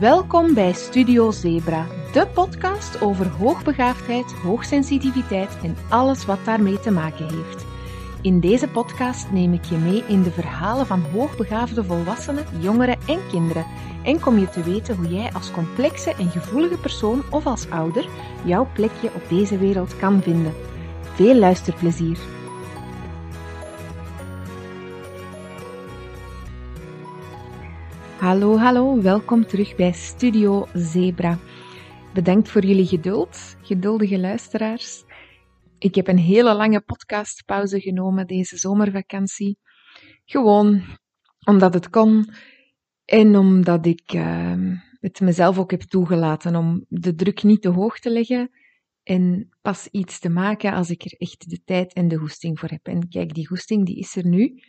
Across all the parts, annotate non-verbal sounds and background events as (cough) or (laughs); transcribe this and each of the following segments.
Welkom bij Studio Zebra, de podcast over hoogbegaafdheid, hoogsensitiviteit en alles wat daarmee te maken heeft. In deze podcast neem ik je mee in de verhalen van hoogbegaafde volwassenen, jongeren en kinderen en kom je te weten hoe jij als complexe en gevoelige persoon of als ouder jouw plekje op deze wereld kan vinden. Veel luisterplezier! Hallo, hallo, welkom terug bij Studio Zebra. Bedankt voor jullie geduld, geduldige luisteraars. Ik heb een hele lange podcastpauze genomen deze zomervakantie. Gewoon omdat het kon en omdat ik uh, het mezelf ook heb toegelaten om de druk niet te hoog te leggen en pas iets te maken als ik er echt de tijd en de hoesting voor heb. En kijk, die hoesting die is er nu.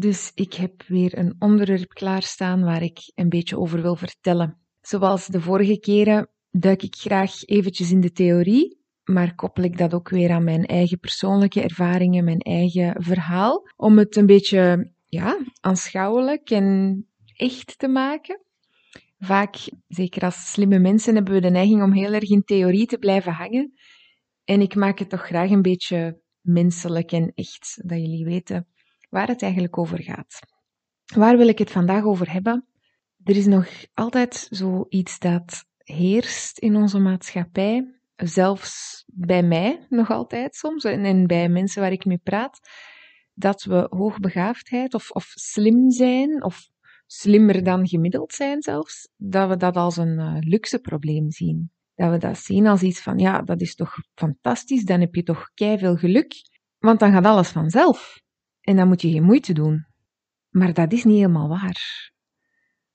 Dus ik heb weer een onderwerp klaarstaan waar ik een beetje over wil vertellen. Zoals de vorige keren duik ik graag eventjes in de theorie, maar koppel ik dat ook weer aan mijn eigen persoonlijke ervaringen, mijn eigen verhaal, om het een beetje ja, aanschouwelijk en echt te maken. Vaak, zeker als slimme mensen, hebben we de neiging om heel erg in theorie te blijven hangen. En ik maak het toch graag een beetje menselijk en echt, dat jullie weten waar het eigenlijk over gaat. Waar wil ik het vandaag over hebben? Er is nog altijd zoiets dat heerst in onze maatschappij, zelfs bij mij nog altijd soms en bij mensen waar ik mee praat, dat we hoogbegaafdheid of, of slim zijn of slimmer dan gemiddeld zijn zelfs, dat we dat als een uh, luxe probleem zien. Dat we dat zien als iets van, ja, dat is toch fantastisch, dan heb je toch veel geluk, want dan gaat alles vanzelf. En dan moet je geen moeite doen. Maar dat is niet helemaal waar.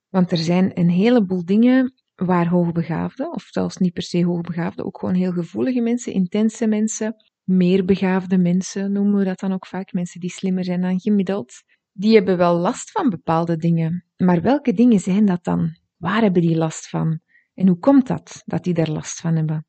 Want er zijn een heleboel dingen waar hoogbegaafde, of zelfs niet per se hoogbegaafde, ook gewoon heel gevoelige mensen, intense mensen, meer begaafde mensen noemen we dat dan ook vaak, mensen die slimmer zijn dan gemiddeld, die hebben wel last van bepaalde dingen. Maar welke dingen zijn dat dan? Waar hebben die last van? En hoe komt dat, dat die daar last van hebben?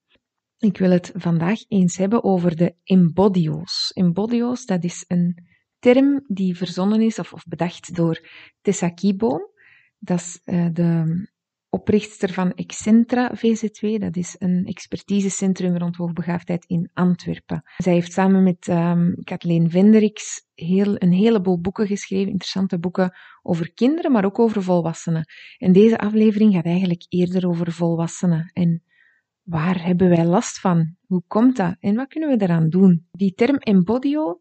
Ik wil het vandaag eens hebben over de embodio's. Embodio's, dat is een term die verzonnen is of, bedacht door Tessa Kieboom. Dat is uh, de oprichter van Excentra VZW. Dat is een expertisecentrum rond hoogbegaafdheid in Antwerpen. Zij heeft samen met um, Kathleen Venderiks heel, een heleboel boeken geschreven, interessante boeken over kinderen, maar ook over volwassenen. En deze aflevering gaat eigenlijk eerder over volwassenen. En waar hebben wij last van? Hoe komt dat? En wat kunnen we daaraan doen? Die term embodio,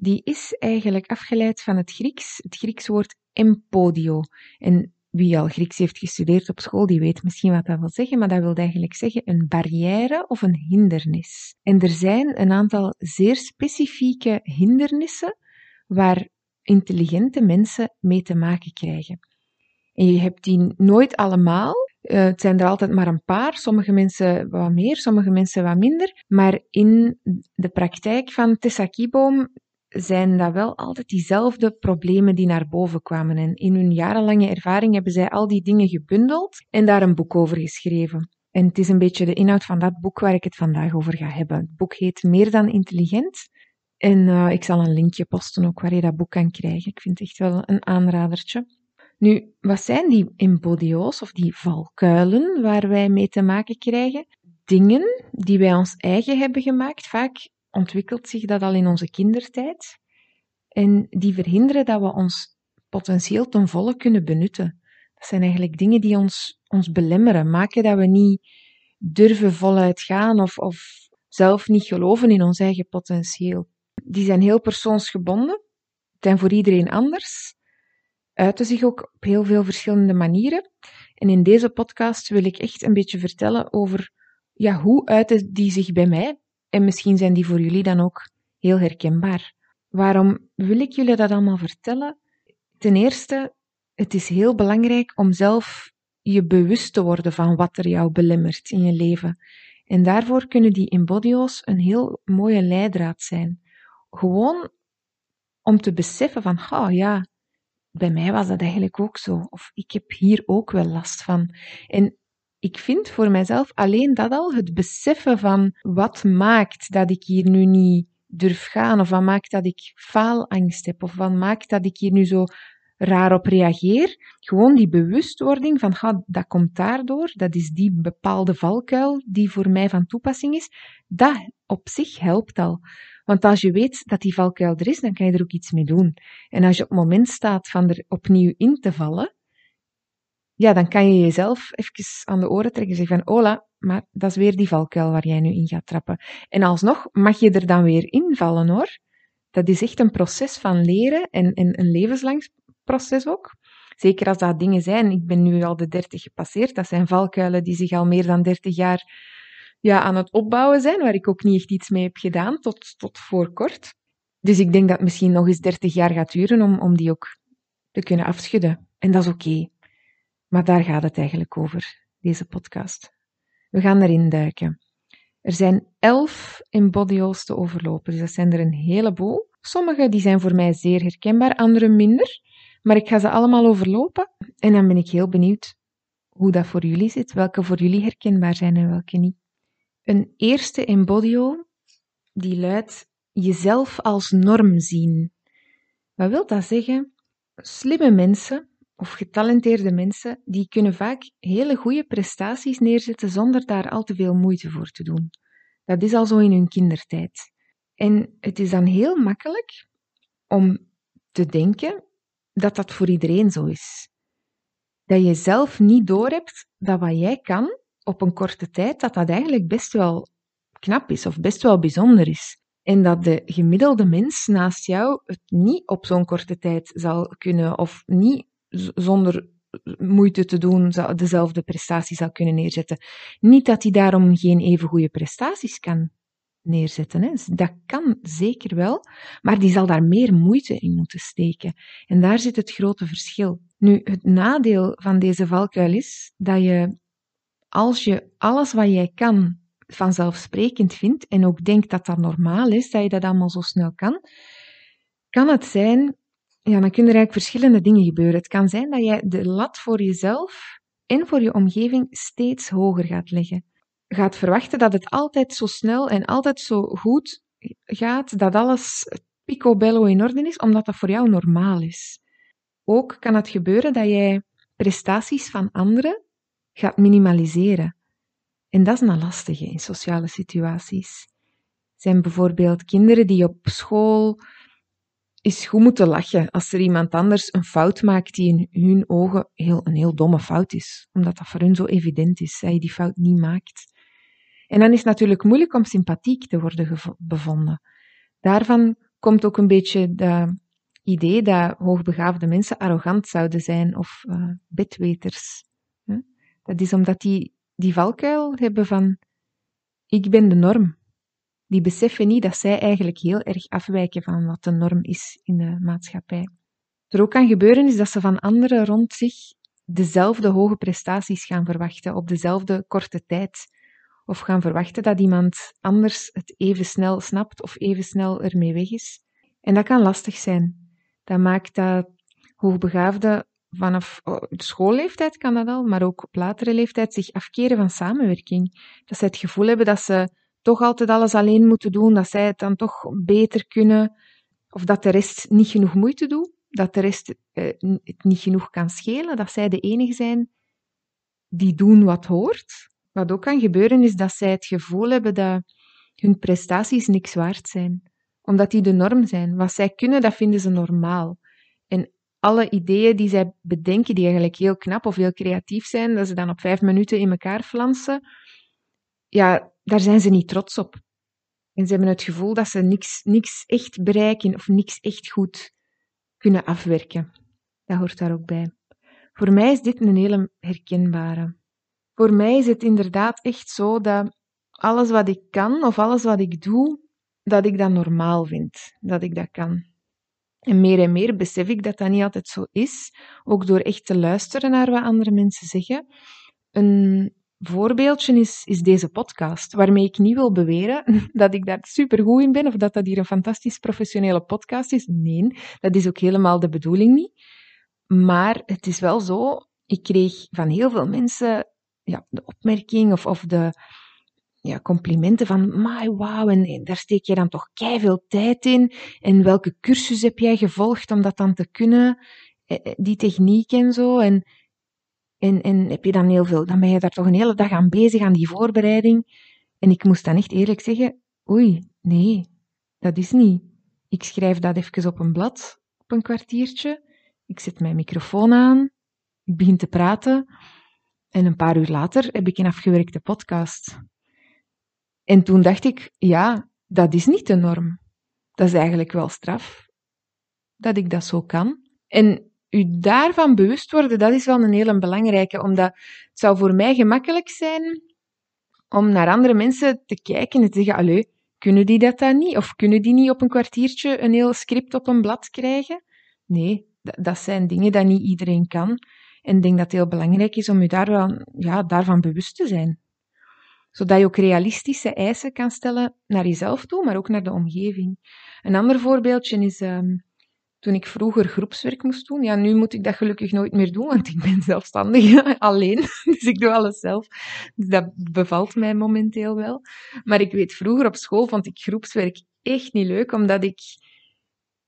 die is eigenlijk afgeleid van het Grieks, het Grieks woord empodio. En wie al Grieks heeft gestudeerd op school, die weet misschien wat dat wil zeggen, maar dat wil eigenlijk zeggen een barrière of een hindernis. En er zijn een aantal zeer specifieke hindernissen waar intelligente mensen mee te maken krijgen. En je hebt die nooit allemaal. Uh, het zijn er altijd maar een paar. Sommige mensen wat meer, sommige mensen wat minder. Maar in de praktijk van Tessa Kieboom zijn dat wel altijd diezelfde problemen die naar boven kwamen. En in hun jarenlange ervaring hebben zij al die dingen gebundeld en daar een boek over geschreven. En het is een beetje de inhoud van dat boek waar ik het vandaag over ga hebben. Het boek heet Meer dan intelligent. En uh, ik zal een linkje posten ook waar je dat boek kan krijgen. Ik vind het echt wel een aanradertje. Nu, wat zijn die embodio's of die valkuilen waar wij mee te maken krijgen? Dingen die wij ons eigen hebben gemaakt, vaak ontwikkelt zich dat al in onze kindertijd. En die verhinderen dat we ons potentieel ten volle kunnen benutten. Dat zijn eigenlijk dingen die ons, ons belemmeren, maken dat we niet durven voluit gaan of, of zelf niet geloven in ons eigen potentieel. Die zijn heel persoonsgebonden, zijn voor iedereen anders, uiten zich ook op heel veel verschillende manieren. En in deze podcast wil ik echt een beetje vertellen over ja, hoe uiten die zich bij mij en misschien zijn die voor jullie dan ook heel herkenbaar. Waarom wil ik jullie dat allemaal vertellen? Ten eerste, het is heel belangrijk om zelf je bewust te worden van wat er jou belemmert in je leven. En daarvoor kunnen die embodio's een heel mooie leidraad zijn. Gewoon om te beseffen van, oh ja, bij mij was dat eigenlijk ook zo. Of ik heb hier ook wel last van. En ik vind voor mijzelf alleen dat al, het beseffen van wat maakt dat ik hier nu niet durf gaan, of wat maakt dat ik faalangst heb, of wat maakt dat ik hier nu zo raar op reageer. Gewoon die bewustwording van, ha, dat komt daardoor, dat is die bepaalde valkuil die voor mij van toepassing is, dat op zich helpt al. Want als je weet dat die valkuil er is, dan kan je er ook iets mee doen. En als je op het moment staat van er opnieuw in te vallen, ja, dan kan je jezelf even aan de oren trekken en zeggen van, hola, maar dat is weer die valkuil waar jij nu in gaat trappen. En alsnog mag je er dan weer invallen hoor. Dat is echt een proces van leren en, en een levenslang proces ook. Zeker als dat dingen zijn, ik ben nu al de 30 gepasseerd, dat zijn valkuilen die zich al meer dan 30 jaar ja, aan het opbouwen zijn, waar ik ook niet echt iets mee heb gedaan tot, tot voor kort. Dus ik denk dat het misschien nog eens 30 jaar gaat duren om, om die ook te kunnen afschudden. En dat is oké. Maar daar gaat het eigenlijk over, deze podcast. We gaan erin duiken. Er zijn elf embodyo's te overlopen, dus dat zijn er een heleboel. Sommige die zijn voor mij zeer herkenbaar, andere minder. Maar ik ga ze allemaal overlopen en dan ben ik heel benieuwd hoe dat voor jullie zit, welke voor jullie herkenbaar zijn en welke niet. Een eerste embodyo die luidt jezelf als norm zien. Wat wil dat zeggen? Slimme mensen of getalenteerde mensen, die kunnen vaak hele goede prestaties neerzetten zonder daar al te veel moeite voor te doen. Dat is al zo in hun kindertijd. En het is dan heel makkelijk om te denken dat dat voor iedereen zo is. Dat je zelf niet doorhebt dat wat jij kan op een korte tijd, dat dat eigenlijk best wel knap is of best wel bijzonder is. En dat de gemiddelde mens naast jou het niet op zo'n korte tijd zal kunnen of niet zonder moeite te doen dezelfde prestaties zal kunnen neerzetten. Niet dat hij daarom geen even goede prestaties kan neerzetten. Hè. Dat kan zeker wel, maar die zal daar meer moeite in moeten steken. En daar zit het grote verschil. Nu, het nadeel van deze valkuil is dat je, als je alles wat jij kan vanzelfsprekend vindt en ook denkt dat dat normaal is, dat je dat allemaal zo snel kan, kan het zijn ja, dan kunnen er eigenlijk verschillende dingen gebeuren. Het kan zijn dat jij de lat voor jezelf en voor je omgeving steeds hoger gaat leggen. Gaat verwachten dat het altijd zo snel en altijd zo goed gaat, dat alles picobello in orde is, omdat dat voor jou normaal is. Ook kan het gebeuren dat jij prestaties van anderen gaat minimaliseren. En dat is een lastige in sociale situaties. Zijn bijvoorbeeld kinderen die op school is goed moeten lachen als er iemand anders een fout maakt die in hun ogen heel, een heel domme fout is. Omdat dat voor hun zo evident is, je die fout niet maakt. En dan is het natuurlijk moeilijk om sympathiek te worden bevonden. Daarvan komt ook een beetje het idee dat hoogbegaafde mensen arrogant zouden zijn of uh, bedweters. Dat is omdat die die valkuil hebben van ik ben de norm die beseffen niet dat zij eigenlijk heel erg afwijken van wat de norm is in de maatschappij. Wat er ook kan gebeuren is dat ze van anderen rond zich dezelfde hoge prestaties gaan verwachten op dezelfde korte tijd. Of gaan verwachten dat iemand anders het even snel snapt of even snel ermee weg is. En dat kan lastig zijn. Dat maakt dat hoogbegaafden vanaf oh, schoolleeftijd kan dat al, maar ook op latere leeftijd zich afkeren van samenwerking. Dat ze het gevoel hebben dat ze toch altijd alles alleen moeten doen, dat zij het dan toch beter kunnen, of dat de rest niet genoeg moeite doet, dat de rest eh, het niet genoeg kan schelen, dat zij de enige zijn die doen wat hoort. Wat ook kan gebeuren is dat zij het gevoel hebben dat hun prestaties niks waard zijn, omdat die de norm zijn. Wat zij kunnen, dat vinden ze normaal. En alle ideeën die zij bedenken, die eigenlijk heel knap of heel creatief zijn, dat ze dan op vijf minuten in elkaar flansen, ja, daar zijn ze niet trots op. En ze hebben het gevoel dat ze niks, niks echt bereiken of niks echt goed kunnen afwerken. Dat hoort daar ook bij. Voor mij is dit een hele herkenbare. Voor mij is het inderdaad echt zo dat alles wat ik kan of alles wat ik doe, dat ik dat normaal vind, dat ik dat kan. En meer en meer besef ik dat dat niet altijd zo is, ook door echt te luisteren naar wat andere mensen zeggen. Een voorbeeldje is, is deze podcast, waarmee ik niet wil beweren (laughs) dat ik daar supergoed in ben of dat dat hier een fantastisch professionele podcast is. Nee, dat is ook helemaal de bedoeling niet. Maar het is wel zo, ik kreeg van heel veel mensen ja, de opmerking of, of de ja, complimenten van, my wow, en, daar steek je dan toch veel tijd in. En welke cursus heb jij gevolgd om dat dan te kunnen? die techniek en zo. En, en, en heb je dan heel veel, dan ben je daar toch een hele dag aan bezig, aan die voorbereiding. En ik moest dan echt eerlijk zeggen, oei, nee, dat is niet. Ik schrijf dat even op een blad, op een kwartiertje. Ik zet mijn microfoon aan, ik begin te praten. En een paar uur later heb ik een afgewerkte podcast. En toen dacht ik, ja, dat is niet de norm. Dat is eigenlijk wel straf dat ik dat zo kan. En u daarvan bewust worden, dat is wel een hele belangrijke, omdat het zou voor mij gemakkelijk zijn om naar andere mensen te kijken en te zeggen, allee, kunnen die dat dan niet? Of kunnen die niet op een kwartiertje een heel script op een blad krijgen? Nee, dat zijn dingen die niet iedereen kan. En ik denk dat het heel belangrijk is om je daar ja, daarvan bewust te zijn. Zodat je ook realistische eisen kan stellen naar jezelf toe, maar ook naar de omgeving. Een ander voorbeeldje is um, toen ik vroeger groepswerk moest doen. Ja, nu moet ik dat gelukkig nooit meer doen, want ik ben (laughs) zelfstandig (laughs) alleen. Dus ik doe alles zelf. Dus dat bevalt mij momenteel wel. Maar ik weet, vroeger op school vond ik groepswerk echt niet leuk, omdat ik,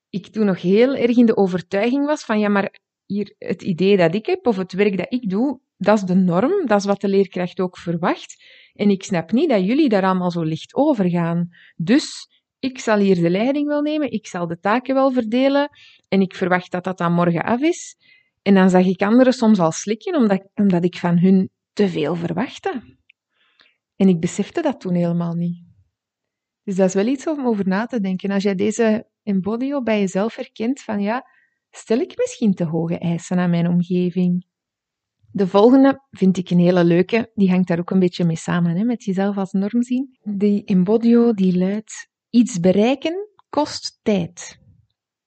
ik toen nog heel erg in de overtuiging was van, ja, maar hier, het idee dat ik heb, of het werk dat ik doe, dat is de norm, dat is wat de leerkracht ook verwacht. En ik snap niet dat jullie daar allemaal zo licht over gaan. Dus ik zal hier de leiding wel nemen, ik zal de taken wel verdelen en ik verwacht dat dat dan morgen af is. En dan zag ik anderen soms al slikken, omdat, omdat ik van hun te veel verwachtte. En ik besefte dat toen helemaal niet. Dus dat is wel iets om over na te denken. Als jij deze embodio bij jezelf herkent van ja, stel ik misschien te hoge eisen aan mijn omgeving? De volgende vind ik een hele leuke, die hangt daar ook een beetje mee samen, hè, met jezelf als norm zien. Die embodio die luidt, Iets bereiken kost tijd.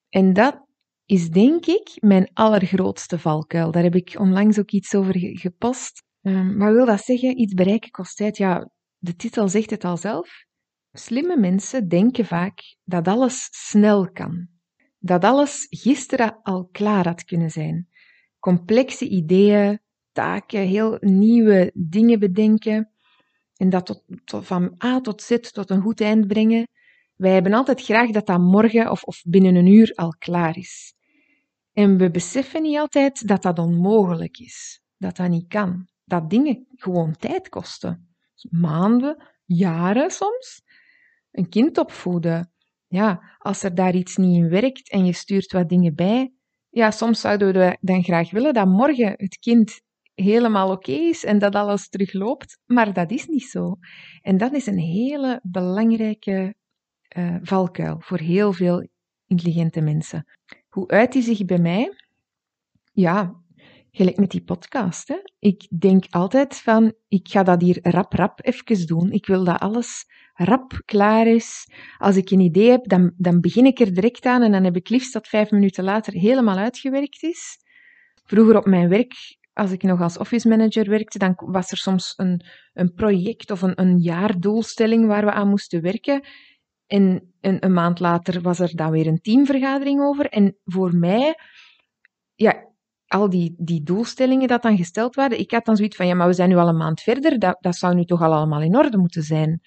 En dat is denk ik mijn allergrootste valkuil. Daar heb ik onlangs ook iets over gepost. Um, maar wil dat zeggen, iets bereiken kost tijd? Ja, de titel zegt het al zelf. Slimme mensen denken vaak dat alles snel kan. Dat alles gisteren al klaar had kunnen zijn. Complexe ideeën, taken, heel nieuwe dingen bedenken. En dat tot, van A tot Z tot een goed eind brengen. Wij hebben altijd graag dat dat morgen of, of binnen een uur al klaar is. En we beseffen niet altijd dat dat onmogelijk is, dat dat niet kan, dat dingen gewoon tijd kosten. Maanden, jaren soms. Een kind opvoeden. Ja, als er daar iets niet in werkt en je stuurt wat dingen bij, ja, soms zouden we dan graag willen dat morgen het kind helemaal oké is en dat alles terugloopt, maar dat is niet zo. En dat is een hele belangrijke uh, valkuil voor heel veel intelligente mensen. Hoe uit die zich bij mij? Ja, gelijk met die podcast. Hè. Ik denk altijd van, ik ga dat hier rap, rap even doen. Ik wil dat alles rap klaar is. Als ik een idee heb, dan, dan begin ik er direct aan en dan heb ik liefst dat vijf minuten later helemaal uitgewerkt is. Vroeger op mijn werk, als ik nog als office manager werkte, dan was er soms een, een project of een, een jaardoelstelling waar we aan moesten werken. En een, een, maand later was er dan weer een teamvergadering over. En voor mij, ja, al die, die doelstellingen dat dan gesteld waren, ik had dan zoiets van, ja, maar we zijn nu al een maand verder, dat, dat zou nu toch al allemaal in orde moeten zijn.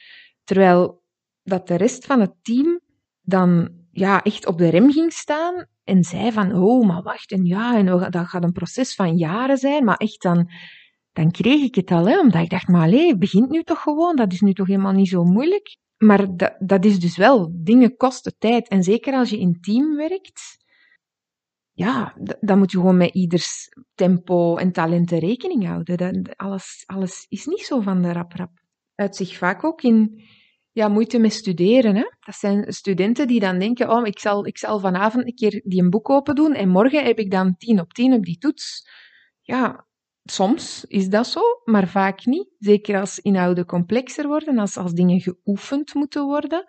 Terwijl dat de rest van het team dan ja, echt op de rem ging staan en zei van, oh, maar wacht, en ja, en dat gaat een proces van jaren zijn, maar echt dan, dan kreeg ik het al, omdat ik dacht, maar allee, begint nu toch gewoon, dat is nu toch helemaal niet zo moeilijk. Maar dat, dat is dus wel, dingen kosten tijd. En zeker als je in team werkt, ja, dan moet je gewoon met ieders tempo en talenten rekening houden. Dat, alles, alles is niet zo van de rap-rap. Uit zich vaak ook in ja, moeite met studeren. Hè? Dat zijn studenten die dan denken, oh, ik zal, ik zal vanavond een keer die een boek open doen en morgen heb ik dan tien op tien op die toets. Ja, soms is dat zo, maar vaak niet. Zeker als inhouden complexer worden, als, als dingen geoefend moeten worden,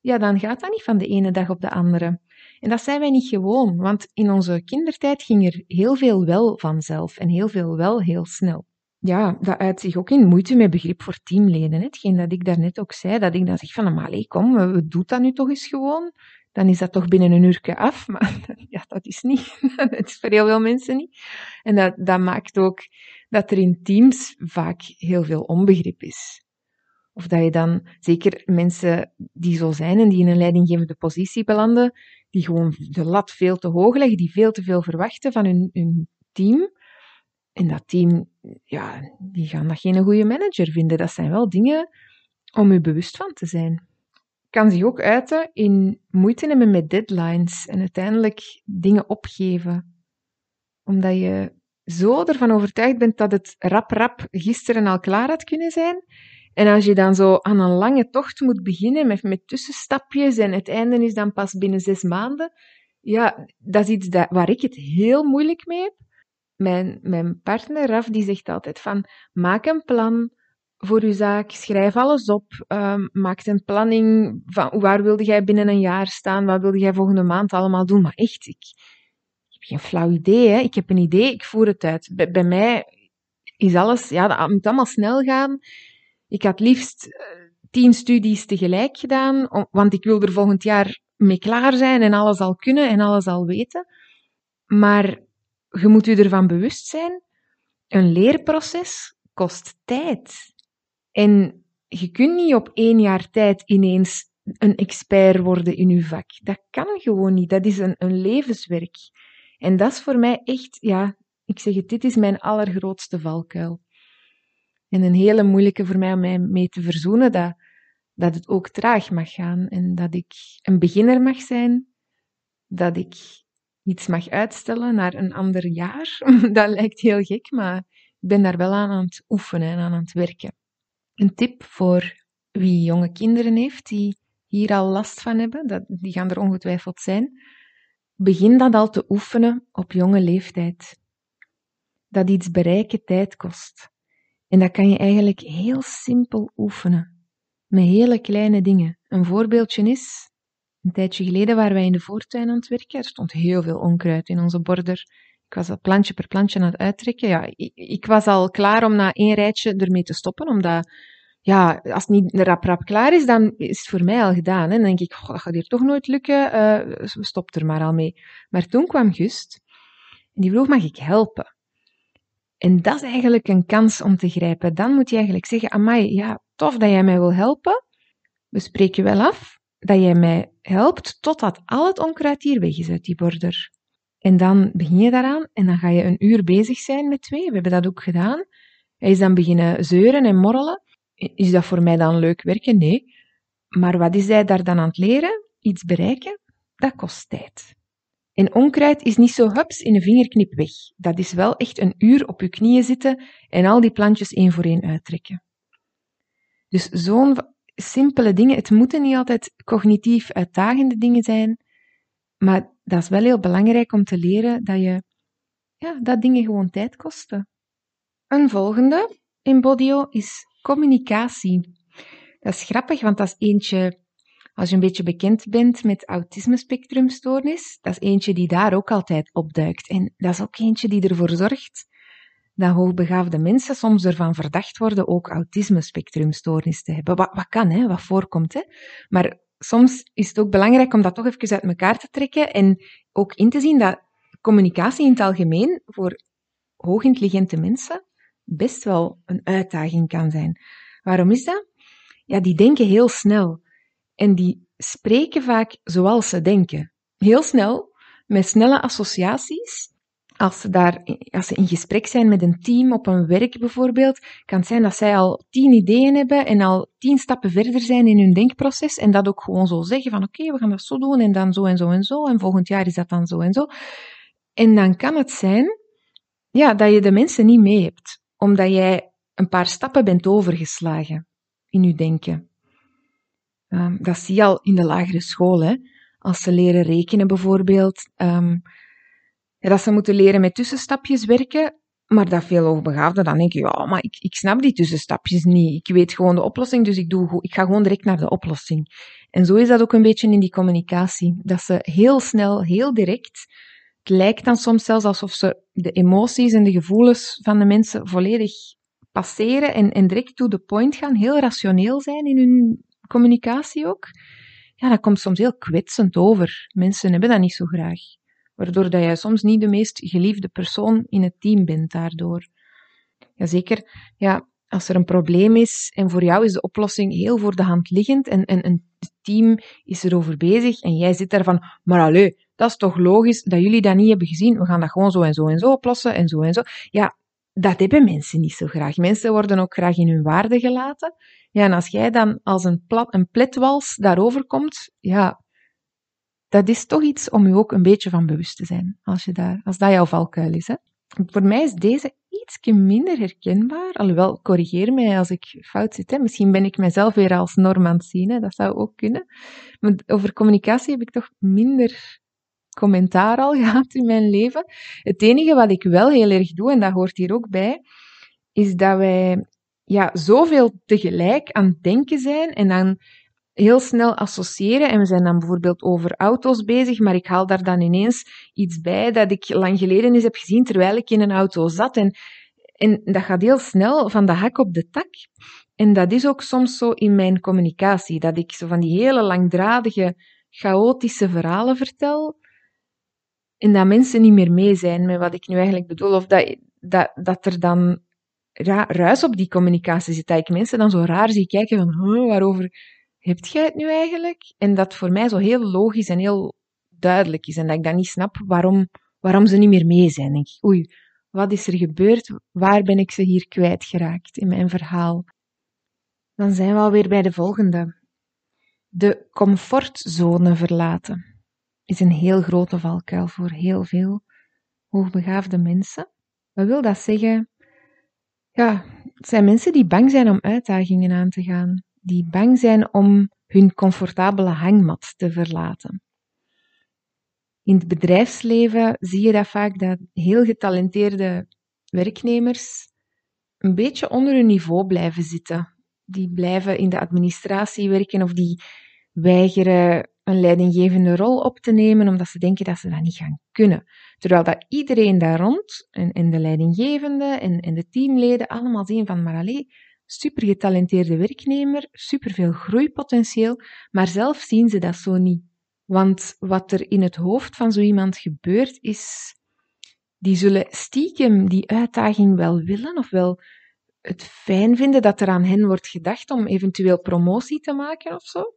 ja, dan gaat dat niet van de ene dag op de andere. En dat zijn wij niet gewoon, want in onze kindertijd ging er heel veel wel vanzelf en heel veel wel heel snel. Ja, dat uit zich ook in moeite met begrip voor teamleden. Hetgeen dat ik daarnet ook zei, dat ik dan zeg van, maar kom, we doen dat nu toch eens gewoon dan is dat toch binnen een uurtje af. (laughs) Maar ja, dat is niet. (laughs) dat is voor heel veel mensen niet. En dat, dat maakt ook dat er in teams vaak heel veel onbegrip is. Of dat je dan, zeker mensen die zo zijn en die in een leidinggevende positie belanden, die gewoon de lat veel te hoog leggen, die veel te veel verwachten van hun, hun team. En dat team, ja, die gaan dat geen goede manager vinden. Dat zijn wel dingen om je bewust van te zijn. Kan zich ook uiten in moeite hebben met deadlines en uiteindelijk dingen opgeven. Omdat je zo ervan overtuigd bent dat het rap rap gisteren al klaar had kunnen zijn. En als je dan zo aan een lange tocht moet beginnen met, met tussenstapjes en het einde is dan pas binnen zes maanden, ja, dat is iets waar ik het heel moeilijk mee heb. Mijn, mijn partner Raf, die zegt altijd van, maak een plan voor je zaak, schrijf alles op, um, maak een planning van waar wilde jij binnen een jaar staan, wat wilde jij volgende maand allemaal doen. Maar echt, ik, ik heb geen flauw idee. Hè. Ik heb een idee, ik voer het uit. Bij, mij is alles, ja, dat moet allemaal snel gaan. Ik had liefst uh, tien studies tegelijk gedaan, want ik wil er volgend jaar mee klaar zijn en alles al kunnen en alles al weten. Maar je moet je ervan bewust zijn, een leerproces kost tijd. En je kunt niet op één jaar tijd ineens een expert worden in je vak. Dat kan gewoon niet. Dat is een, een levenswerk. En dat is voor mij echt, ja, ik zeg het, dit is mijn allergrootste valkuil. En een hele moeilijke voor mij om mij mee te verzoenen, dat, dat het ook traag mag gaan en dat ik een beginner mag zijn, dat ik iets mag uitstellen naar een ander jaar. (laughs) dat lijkt heel gek, maar ik ben daar wel aan aan het oefenen en aan het werken. Een tip voor wie jonge kinderen heeft die hier al last van hebben, dat, die gaan er ongetwijfeld zijn. Begin dat al te oefenen op jonge leeftijd. Dat iets bereiken tijd kost. En dat kan je eigenlijk heel simpel oefenen. Met hele kleine dingen. Een voorbeeldje is, een tijdje geleden waren wij in de voortuin aan het werken. Er stond heel veel onkruid in onze border. Ik was dat plantje per plantje aan het uittrekken. Ja, ik, ik was al klaar om na één rijtje ermee te stoppen, omdat ja, als het niet rap rap klaar is, dan is het voor mij al gedaan. Hè. Dan denk ik, dat gaat hier toch nooit lukken, uh, stop er maar al mee. Maar toen kwam Gust en die vroeg, mag ik helpen? En dat is eigenlijk een kans om te grijpen. Dan moet je eigenlijk zeggen, amai, ja, tof dat jij mij wil helpen. We spreken wel af dat jij mij helpt totdat al het onkruid hier weg is uit die border. En dan begin je daaraan en dan ga je een uur bezig zijn met twee. We hebben dat ook gedaan. Hij is dan beginnen zeuren en morrelen. Is dat voor mij dan leuk werken? Nee. Maar wat is hij daar dan aan het leren? Iets bereiken? Dat kost tijd. En onkruid is niet zo hups in een vingerknip weg. Dat is wel echt een uur op je knieën zitten en al die plantjes één voor één uittrekken. Dus zo'n simpele dingen, het moeten niet altijd cognitief uitdagende dingen zijn, maar dat is wel heel belangrijk om te leren dat je, ja, dat dingen gewoon tijd kosten. Een volgende in Bodio is communicatie. Dat is grappig, want dat is eentje, als je een beetje bekend bent met autisme-spectrumstoornis, dat is eentje die daar ook altijd opduikt. En dat is ook eentje die ervoor zorgt dat hoogbegaafde mensen soms ervan verdacht worden ook autisme-spectrumstoornis te hebben. Wat, wat kan, hè, wat voorkomt. Hè. Maar soms is het ook belangrijk om dat toch even uit elkaar te trekken en ook in te zien dat communicatie in het algemeen voor hoogintelligente mensen best wel een uitdaging kan zijn. Waarom is dat? Ja, die denken heel snel en die spreken vaak zoals ze denken. Heel snel, met snelle associaties. Als ze, daar, als ze in gesprek zijn met een team op een werk bijvoorbeeld, kan het zijn dat zij al tien ideeën hebben en al tien stappen verder zijn in hun denkproces en dat ook gewoon zo zeggen van oké, we gaan dat zo doen en dan zo en zo en zo en volgend jaar is dat dan zo en zo. En dan kan het zijn ja, dat je de mensen niet mee hebt omdat jij een paar stappen bent overgeslagen in je denken. Um, dat zie je al in de lagere school, hè? als ze leren rekenen bijvoorbeeld. Um, dat ze moeten leren met tussenstapjes werken, maar dat veel hoogbegaafden dan denken, ja, maar ik, ik snap die tussenstapjes niet. Ik weet gewoon de oplossing, dus ik, doe, ik ga gewoon direct naar de oplossing. En zo is dat ook een beetje in die communicatie. Dat ze heel snel, heel direct het lijkt dan soms zelfs alsof ze de emoties en de gevoelens van de mensen volledig passeren en, en direct to the point gaan, heel rationeel zijn in hun communicatie ook. Ja, dat komt soms heel kwetsend over. Mensen hebben dat niet zo graag. Waardoor dat jij soms niet de meest geliefde persoon in het team bent daardoor. Jazeker, ja, als er een probleem is en voor jou is de oplossing heel voor de hand liggend en, en een team is erover bezig en jij zit daar van, maar allee, dat is toch logisch dat jullie dat niet hebben gezien, we gaan dat gewoon zo en zo en zo oplossen en zo en zo. Ja, dat hebben mensen niet zo graag. Mensen worden ook graag in hun waarde gelaten. Ja, en als jij dan als een, plat, een pletwals daarover komt, ja, dat is toch iets om je ook een beetje van bewust te zijn, als, je daar, als dat jouw valkuil is. Hè? Voor mij is deze iets minder herkenbaar, alhoewel, corrigeer mij als ik fout zit. Hè. Misschien ben ik mezelf weer als norm aan het zien, hè. dat zou ook kunnen. Maar over communicatie heb ik toch minder commentaar al (laughs) gehad in mijn leven. Het enige wat ik wel heel erg doe, en dat hoort hier ook bij, is dat wij ja, zoveel tegelijk aan het denken zijn en dan heel snel associëren. En we zijn dan bijvoorbeeld over auto's bezig, maar ik haal daar dan ineens iets bij dat ik lang geleden eens heb gezien terwijl ik in een auto zat. En, en dat gaat heel snel van de hak op de tak. En dat is ook soms zo in mijn communicatie, dat ik zo van die hele langdradige, chaotische verhalen vertel. En dat mensen niet meer mee zijn met wat ik nu eigenlijk bedoel. Of dat, dat, dat er dan ja, ruis op die communicatie zit. Dat ik mensen dan zo raar zie kijken van, waarover hebt jij het nu eigenlijk? En dat voor mij zo heel logisch en heel duidelijk is. En dat ik dan niet snap waarom, waarom ze niet meer mee zijn. Ik, oei, wat is er gebeurd? Waar ben ik ze hier kwijtgeraakt in mijn verhaal? Dan zijn we alweer bij de volgende. De comfortzone verlaten is een heel grote valkuil voor heel veel hoogbegaafde mensen. Wat wil dat zeggen? Ja, het zijn mensen die bang zijn om uitdagingen aan te gaan die bang zijn om hun comfortabele hangmat te verlaten. In het bedrijfsleven zie je dat vaak dat heel getalenteerde werknemers een beetje onder hun niveau blijven zitten. Die blijven in de administratie werken of die weigeren een leidinggevende rol op te nemen omdat ze denken dat ze dat niet gaan kunnen. Terwijl dat iedereen daar rond, en, de leidinggevende en, en de teamleden, allemaal zien van, maar alleen super getalenteerde werknemer, superveel groeipotentieel, maar zelf zien ze dat zo niet. Want wat er in het hoofd van zo iemand gebeurt is, die zullen stiekem die uitdaging wel willen of wel het fijn vinden dat er aan hen wordt gedacht om eventueel promotie te maken of zo.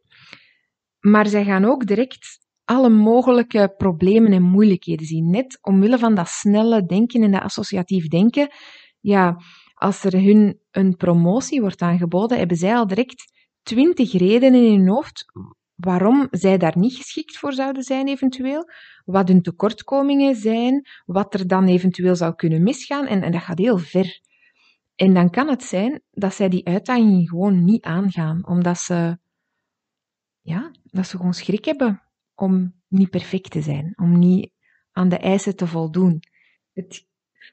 Maar zij gaan ook direct alle mogelijke problemen en moeilijkheden zien. Net omwille van dat snelle denken en dat associatief denken, ja, als er hun een promotie wordt aangeboden, hebben zij al direct twintig redenen in hun hoofd waarom zij daar niet geschikt voor zouden zijn eventueel, wat hun tekortkomingen zijn, wat er dan eventueel zou kunnen misgaan, en, dat gaat heel ver. En dan kan het zijn dat zij die uitdaging gewoon niet aangaan, omdat ze, ja, dat ze gewoon schrik hebben om niet perfect te zijn, om niet aan de eisen te voldoen. Het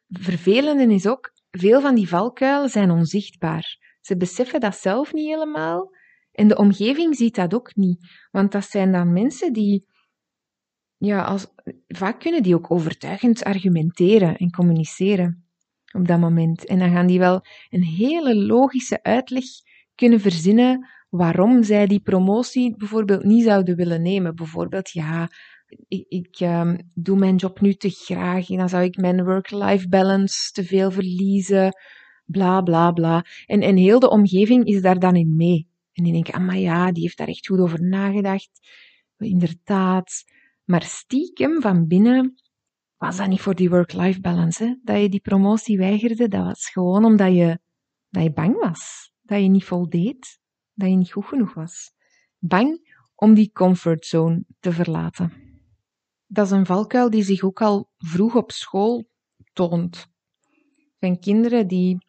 vervelende is ook veel van die valkuilen zijn onzichtbaar. Ze beseffen dat zelf niet helemaal en de omgeving ziet dat ook niet. Want dat zijn dan mensen die, ja, als, vaak kunnen die ook overtuigend argumenteren en communiceren op dat moment. En dan gaan die wel een hele logische uitleg kunnen verzinnen waarom zij die promotie bijvoorbeeld niet zouden willen nemen. Bijvoorbeeld, ja, ik, ik um, doe mijn job nu te graag en dan zou ik mijn work-life balance te veel verliezen, bla bla bla. En, en heel de omgeving is daar dan in mee. En die denken, ah maar ja, die heeft daar echt goed over nagedacht. Inderdaad. Maar stiekem van binnen was dat niet voor die work-life balance. Hè? Dat je die promotie weigerde, dat was gewoon omdat je, dat je bang was. Dat je niet voldeed. Dat je niet goed genoeg was. Bang om die comfortzone te verlaten dat is een valkuil die zich ook al vroeg op school toont. Er zijn kinderen die,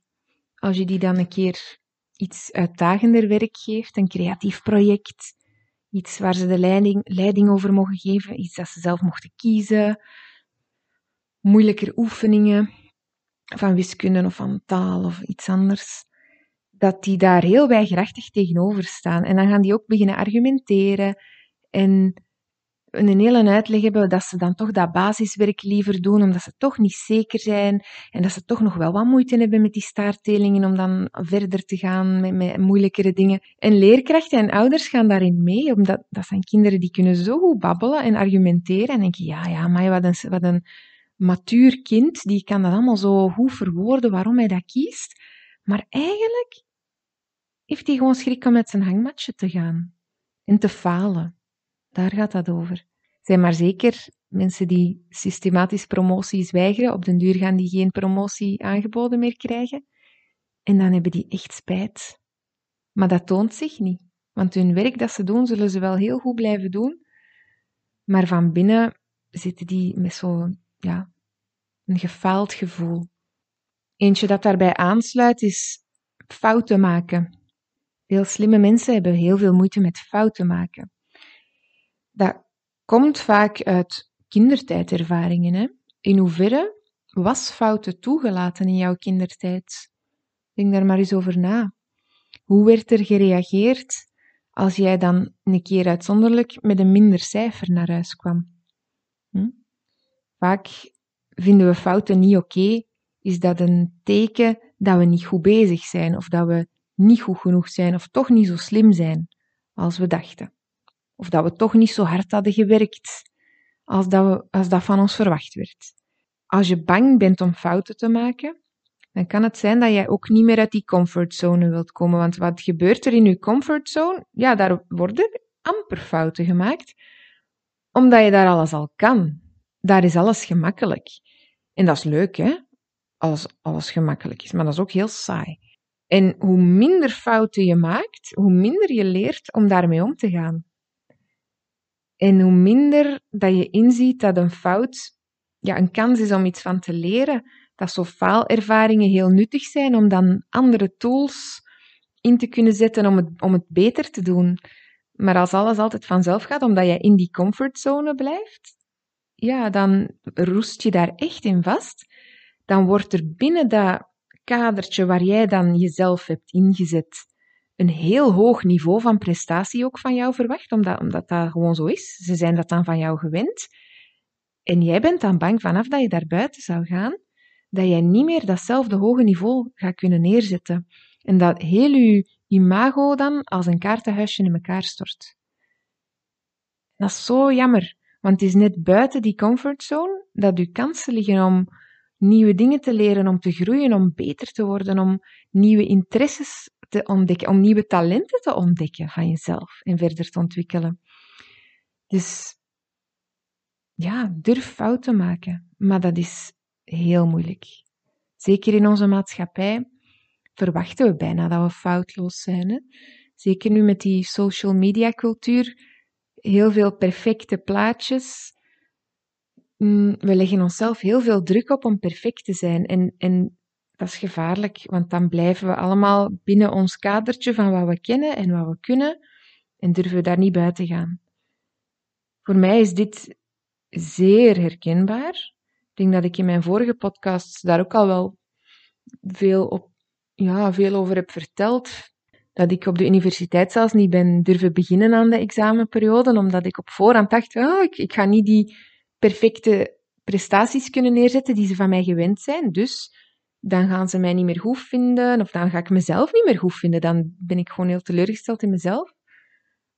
als je die dan een keer iets uitdagender werk geeft, een creatief project, iets waar ze de leiding, leiding over mogen geven, iets dat ze zelf mochten kiezen, moeilijker oefeningen van wiskunde of van taal of iets anders, dat die daar heel weigerachtig tegenover staan. En dan gaan die ook beginnen argumenteren en een hele uitleg hebben dat ze dan toch dat basiswerk liever doen, omdat ze toch niet zeker zijn en dat ze toch nog wel wat moeite hebben met die staarttelingen om dan verder te gaan met, met moeilijkere dingen. En leerkrachten en ouders gaan daarin mee, omdat dat zijn kinderen die kunnen zo goed babbelen en argumenteren en denken, ja, ja, maar wat een, wat een matuur kind, die kan dat allemaal zo goed verwoorden waarom hij dat kiest. Maar eigenlijk heeft hij gewoon schrik om met zijn hangmatje te gaan en te falen. Daar gaat dat over. Zijn maar zeker mensen die systematisch promoties weigeren, op den duur gaan die geen promotie aangeboden meer krijgen. En dan hebben die echt spijt. Maar dat toont zich niet. Want hun werk dat ze doen, zullen ze wel heel goed blijven doen. Maar van binnen zitten die met zo'n, ja, een gefaald gevoel. Eentje dat daarbij aansluit is fouten maken. Veel slimme mensen hebben heel veel moeite met fouten maken. Dat komt vaak uit kindertijdervaringen. Hè? In hoeverre was fouten toegelaten in jouw kindertijd? Denk daar maar eens over na. Hoe werd er gereageerd als jij dan een keer uitzonderlijk met een minder cijfer naar huis kwam? Hm? Vaak vinden we fouten niet oké. Is dat een teken dat we niet goed bezig zijn of dat we niet goed genoeg zijn of toch niet zo slim zijn als we dachten? Of dat we toch niet zo hard hadden gewerkt als dat, we, als dat van ons verwacht werd. Als je bang bent om fouten te maken, dan kan het zijn dat jij ook niet meer uit die comfortzone wilt komen. Want wat gebeurt er in je comfortzone? Ja, daar worden amper fouten gemaakt, omdat je daar alles al kan. Daar is alles gemakkelijk. En dat is leuk, hè? Als alles gemakkelijk is, maar dat is ook heel saai. En hoe minder fouten je maakt, hoe minder je leert om daarmee om te gaan. En hoe minder dat je inziet dat een fout ja, een kans is om iets van te leren, dat zo faalervaringen heel nuttig zijn om dan andere tools in te kunnen zetten om het, om het beter te doen. Maar als alles altijd vanzelf gaat, omdat je in die comfortzone blijft, ja, dan roest je daar echt in vast. Dan wordt er binnen dat kadertje waar jij dan jezelf hebt ingezet, een heel hoog niveau van prestatie ook van jou verwacht, omdat, omdat dat gewoon zo is. Ze zijn dat dan van jou gewend. En jij bent dan bang vanaf dat je daar buiten zou gaan, dat jij niet meer datzelfde hoge niveau gaat kunnen neerzetten. En dat heel je imago dan als een kaartenhuisje in elkaar stort. Dat is zo jammer, want het is net buiten die comfortzone dat je kansen liggen om nieuwe dingen te leren, om te groeien, om beter te worden, om nieuwe interesses te ontdekken, om nieuwe talenten te ontdekken van jezelf en verder te ontwikkelen. Dus ja, durf fouten maken, maar dat is heel moeilijk. Zeker in onze maatschappij verwachten we bijna dat we foutloos zijn. Hè? Zeker nu met die social media cultuur, heel veel perfecte plaatjes. Mm, we leggen onszelf heel veel druk op om perfect te zijn. En, en dat is gevaarlijk, want dan blijven we allemaal binnen ons kadertje van wat we kennen en wat we kunnen en durven we daar niet buiten gaan. Voor mij is dit zeer herkenbaar. Ik denk dat ik in mijn vorige podcasts daar ook al wel veel, op, ja, veel over heb verteld. Dat ik op de universiteit zelfs niet ben durven beginnen aan de examenperiode, omdat ik op voorhand dacht, oh, ik, ik ga niet die perfecte prestaties kunnen neerzetten die ze van mij gewend zijn. Dus dan gaan ze mij niet meer goed vinden, of dan ga ik mezelf niet meer goed vinden. Dan ben ik gewoon heel teleurgesteld in mezelf.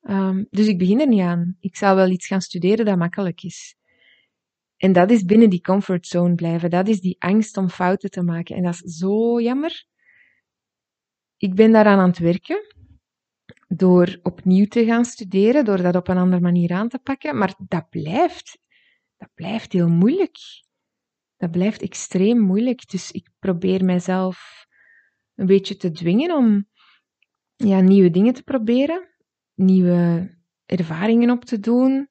Um, dus ik begin er niet aan. Ik zal wel iets gaan studeren dat makkelijk is. En dat is binnen die comfortzone blijven. Dat is die angst om fouten te maken. En dat is zo jammer. Ik ben daaraan aan het werken. Door opnieuw te gaan studeren, door dat op een andere manier aan te pakken. Maar dat blijft. Dat blijft heel moeilijk. Dat blijft extreem moeilijk. Dus ik probeer mijzelf een beetje te dwingen om ja, nieuwe dingen te proberen. Nieuwe ervaringen op te doen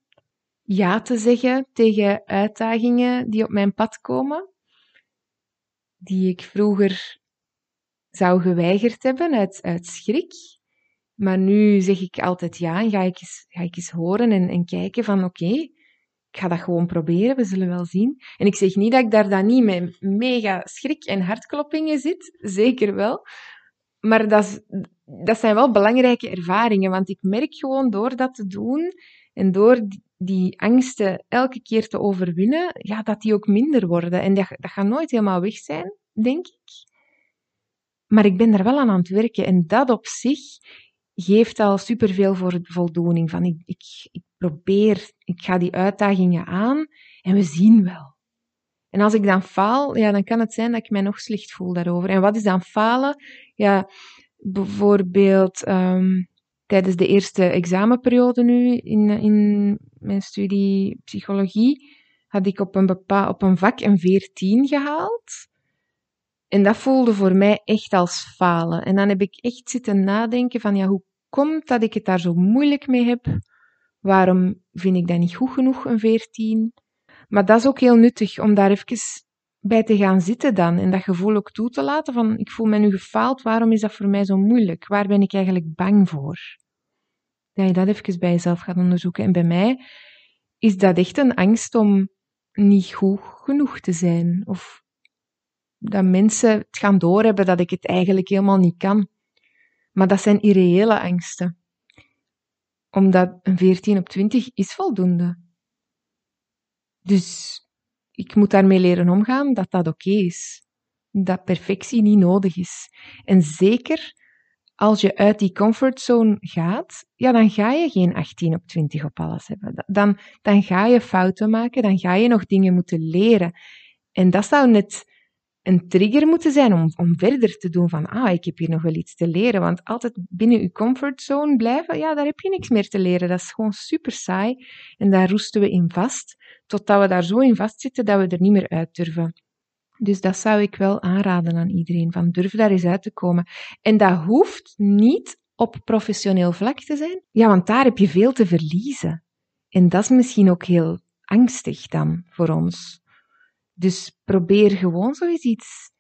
ja te zeggen tegen uitdagingen die op mijn pad komen, die ik vroeger zou geweigerd hebben uit, uit schrik. Maar nu zeg ik altijd ja en ga ik eens, ga ik eens horen en, en kijken van oké, ik ga dat gewoon proberen, we zullen wel zien. En ik zeg niet dat ik daar dan niet met mega schrik en hartkloppingen zit, zeker wel. Maar dat, dat zijn wel belangrijke ervaringen, want ik merk gewoon door dat te doen en door die angsten elke keer te overwinnen, ja, dat die ook minder worden. En dat, dat gaat nooit helemaal weg zijn, denk ik. Maar ik ben er wel aan aan het werken en dat op zich geeft al superveel voor voldoening. Van ik, ik, probeer, ik ga die uitdagingen aan en we zien wel. En als ik dan faal, ja, dan kan het zijn dat ik mij nog slecht voel daarover. En wat is dan falen? Ja, bijvoorbeeld ehm, tijdens de eerste examenperiode nu in, in mijn studie psychologie had ik op een, bepaal, op een vak een 14 gehaald. En dat voelde voor mij echt als falen. En dan heb ik echt zitten nadenken van, ja, hoe komt dat ik het daar zo moeilijk mee heb? Waarom vind ik dat niet goed genoeg, een 14? Maar dat is ook heel nuttig om daar even bij te gaan zitten dan en dat gevoel ook toe te laten van ik voel me nu gefaald, waarom is dat voor mij zo moeilijk? Waar ben ik eigenlijk bang voor? Dat je dat even bij jezelf gaat onderzoeken. En bij mij is dat echt een angst om niet goed genoeg te zijn of dat mensen het gaan doorhebben dat ik het eigenlijk helemaal niet kan. Maar dat zijn irreële angsten. Omdat een 14 op 20 is voldoende. Dus ik moet daarmee leren omgaan dat dat oké is. Dat perfectie niet nodig is. En zeker als je uit die comfortzone gaat, ja, dan ga je geen 18 op 20 op alles hebben. Dan, dan ga je fouten maken, dan ga je nog dingen moeten leren. En dat zou net een trigger moeten zijn om, om verder te doen van, ah, ik heb hier nog wel iets te leren. Want altijd binnen je comfortzone blijven, ja, daar heb je niks meer te leren. Dat is gewoon super saai. En daar roesten we in vast, totdat we daar zo in vastzitten dat we er niet meer uit durven. Dus dat zou ik wel aanraden aan iedereen, van durf daar eens uit te komen. En dat hoeft niet op professioneel vlak te zijn, ja, want daar heb je veel te verliezen. En dat is misschien ook heel angstig dan voor ons. Dus probeer gewoon zoiets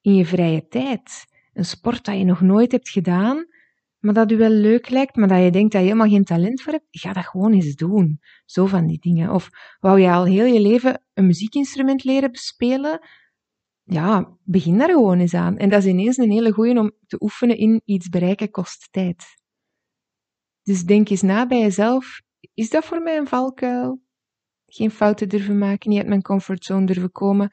in je vrije tijd. Een sport dat je nog nooit hebt gedaan, maar dat je wel leuk lijkt, maar dat je denkt dat je helemaal geen talent voor hebt, ga dat gewoon eens doen. Zo van die dingen. Of wou je al heel je leven een muziekinstrument leren bespelen? Ja, begin daar gewoon eens aan. En dat is ineens een hele goeie om te oefenen in iets bereiken kost tijd. Dus denk eens na bij jezelf, is dat voor mij een valkuil? Geen fouten durven maken, niet uit mijn comfortzone durven komen.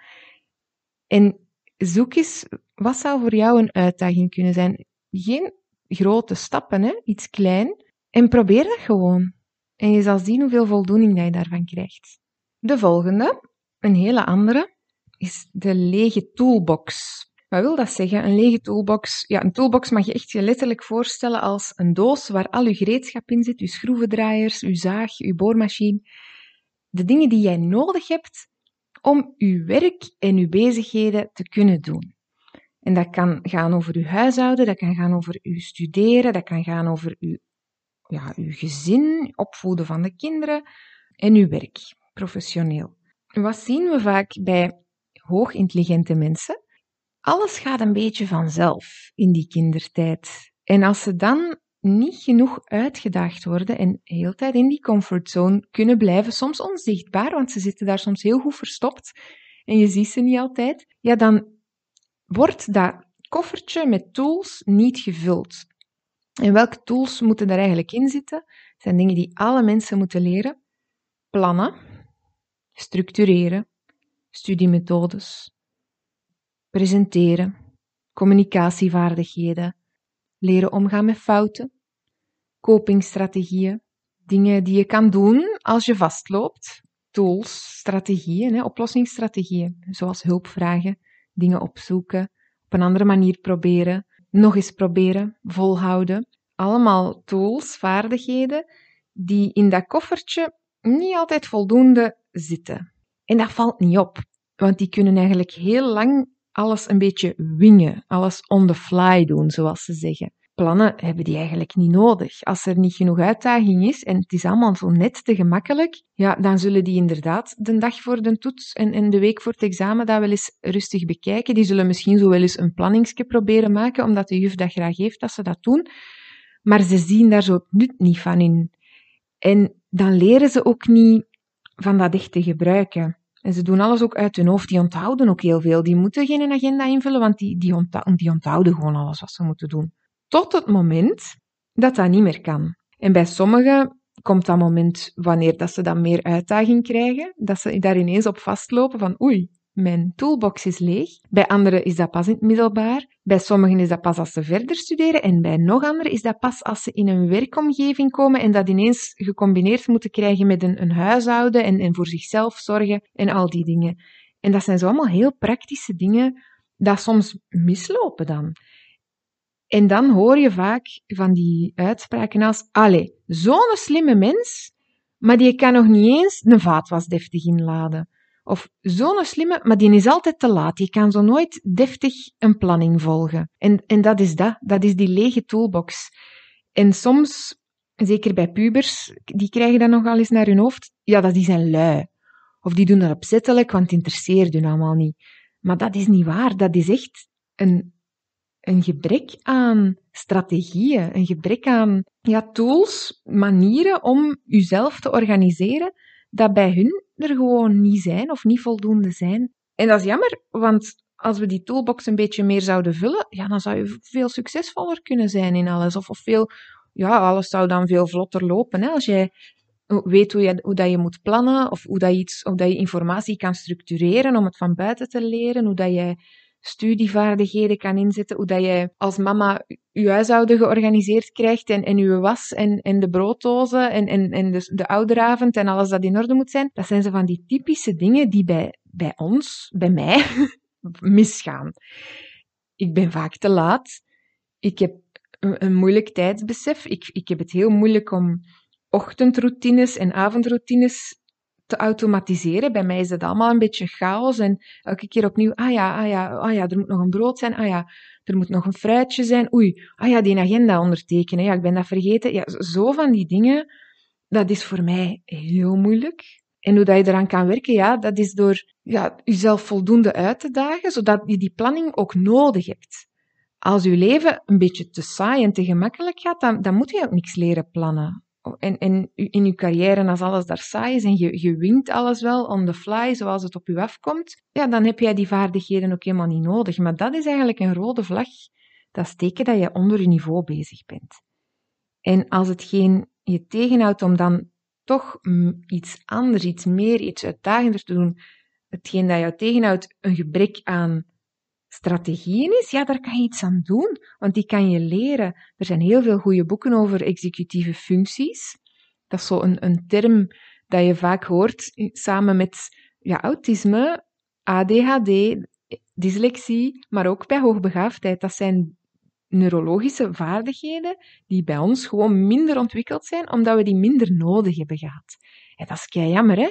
En zoek eens, wat zou voor jou een uitdaging kunnen zijn? Geen grote stappen, hè? iets klein. En probeer dat gewoon. En je zal zien hoeveel voldoening dat je daarvan krijgt. De volgende, een hele andere, is de lege toolbox. Wat wil dat zeggen? Een lege toolbox. Ja, een toolbox mag je echt je letterlijk voorstellen als een doos waar al je gereedschap in zit, je schroevendraaiers, je zaag, je boormachine. De dingen die jij nodig hebt om je werk en je bezigheden te kunnen doen. En dat kan gaan over uw huishouden, dat kan gaan over uw studeren, dat kan gaan over uw, ja, uw gezin, opvoeden van de kinderen en uw werk, professioneel. Wat zien we vaak bij hoogintelligente mensen? Alles gaat een beetje vanzelf in die kindertijd. En als ze dan niet genoeg uitgedaagd worden en heel tijd in die comfortzone kunnen blijven, soms onzichtbaar, want ze zitten daar soms heel goed verstopt en je ziet ze niet altijd, ja, dan wordt dat koffertje met tools niet gevuld. En welke tools moeten daar eigenlijk in zitten? Dat zijn dingen die alle mensen moeten leren. Plannen, structureren, studiemethodes, presenteren, communicatievaardigheden, leren omgaan met fouten, copingstrategieën, dingen die je kan doen als je vastloopt, tools, strategieën, hè, oplossingsstrategieën, zoals hulpvragen, dingen opzoeken, op een andere manier proberen, nog eens proberen, volhouden. Allemaal tools, vaardigheden die in dat koffertje niet altijd voldoende zitten. En dat valt niet op, want die kunnen eigenlijk heel lang alles een beetje wingen, alles on the fly doen, zoals ze zeggen plannen hebben die eigenlijk niet nodig. Als er niet genoeg uitdaging is en het is allemaal zo net te gemakkelijk, ja, dan zullen die inderdaad de dag voor de toets en, de week voor het examen dat wel eens rustig bekijken. Die zullen misschien zo wel eens een planningsje proberen maken, omdat de juf dat graag heeft dat ze dat doen. Maar ze zien daar zo nut niet van in. En dan leren ze ook niet van dat echt te gebruiken. En ze doen alles ook uit hun hoofd. Die onthouden ook heel veel. Die moeten geen agenda invullen, want die, die onthouden gewoon alles wat ze moeten doen tot het moment dat dat niet meer kan. En bij sommigen komt dat moment wanneer dat ze dan meer uitdaging krijgen, dat ze daar ineens op vastlopen van oei, mijn toolbox is leeg. Bij anderen is dat pas in het middelbaar. Bij sommigen is dat pas als ze verder studeren. En bij nog anderen is dat pas als ze in een werkomgeving komen en dat ineens gecombineerd moeten krijgen met een, een huishouden en, en voor zichzelf zorgen en al die dingen. En dat zijn zo allemaal heel praktische dingen dat soms mislopen dan. En dan hoor je vaak van die uitspraken als, allee, zo'n slimme mens, maar die kan nog niet eens een vaatwas deftig inladen. Of zo'n slimme, maar die is altijd te laat. Die kan zo nooit deftig een planning volgen. En, en dat is dat. Dat is die lege toolbox. En soms, zeker bij pubers, die krijgen dat nogal eens naar hun hoofd. Ja, dat die zijn lui. Of die doen dat opzettelijk, want het interesseert hun allemaal niet. Maar dat is niet waar. Dat is echt een, een gebrek aan strategieën, een gebrek aan ja, tools, manieren om jezelf te organiseren, dat bij hun er gewoon niet zijn of niet voldoende zijn. En dat is jammer, want als we die toolbox een beetje meer zouden vullen, ja, dan zou je veel succesvoller kunnen zijn in alles. Of, of veel, ja, alles zou dan veel vlotter lopen. Hè? Als jij weet hoe, je, hoe dat je moet plannen, of hoe, dat je iets, of dat je informatie kan structureren om het van buiten te leren, hoe dat je studievaardigheden kan inzetten, hoe dat je als mama je huishouden georganiseerd krijgt en, en je was en, en de brooddozen en, en, en de, de ouderavond en alles dat in orde moet zijn. Dat zijn ze van die typische dingen die bij, bij ons, bij mij, (laughs) misgaan. Ik ben vaak te laat. Ik heb een, een moeilijk tijdsbesef. Ik, ik heb het heel moeilijk om ochtendroutines en avondroutines automatiseren. Bij mij is het allemaal een beetje chaos en elke keer opnieuw, ah ja, ah ja, ah ja, er moet nog een brood zijn, ah ja, er moet nog een fruitje zijn, oei, ah ja, die agenda ondertekenen, ja, ik ben dat vergeten. Ja, zo van die dingen, dat is voor mij heel moeilijk. En hoe dat je eraan kan werken, ja, dat is door ja, jezelf voldoende uit te dagen, zodat je die planning ook nodig hebt. Als je leven een beetje te saai en te gemakkelijk gaat, dan, dan moet je ook niks leren plannen en, en in je carrière, als alles daar saai is en je, winkt alles wel on the fly, zoals het op je afkomt, ja, dan heb jij die vaardigheden ook helemaal niet nodig. Maar dat is eigenlijk een rode vlag. Dat is teken dat je onder je niveau bezig bent. En als hetgeen je tegenhoudt om dan toch iets anders, iets meer, iets uitdagender te doen, hetgeen dat jou tegenhoudt, een gebrek aan strategieën is, ja, daar kan je iets aan doen, want die kan je leren. Er zijn heel veel goede boeken over executieve functies. Dat is zo een, een term dat je vaak hoort samen met ja, autisme, ADHD, dyslexie, maar ook bij hoogbegaafdheid. Dat zijn neurologische vaardigheden die bij ons gewoon minder ontwikkeld zijn, omdat we die minder nodig hebben gehad. En dat is kei jammer, hè?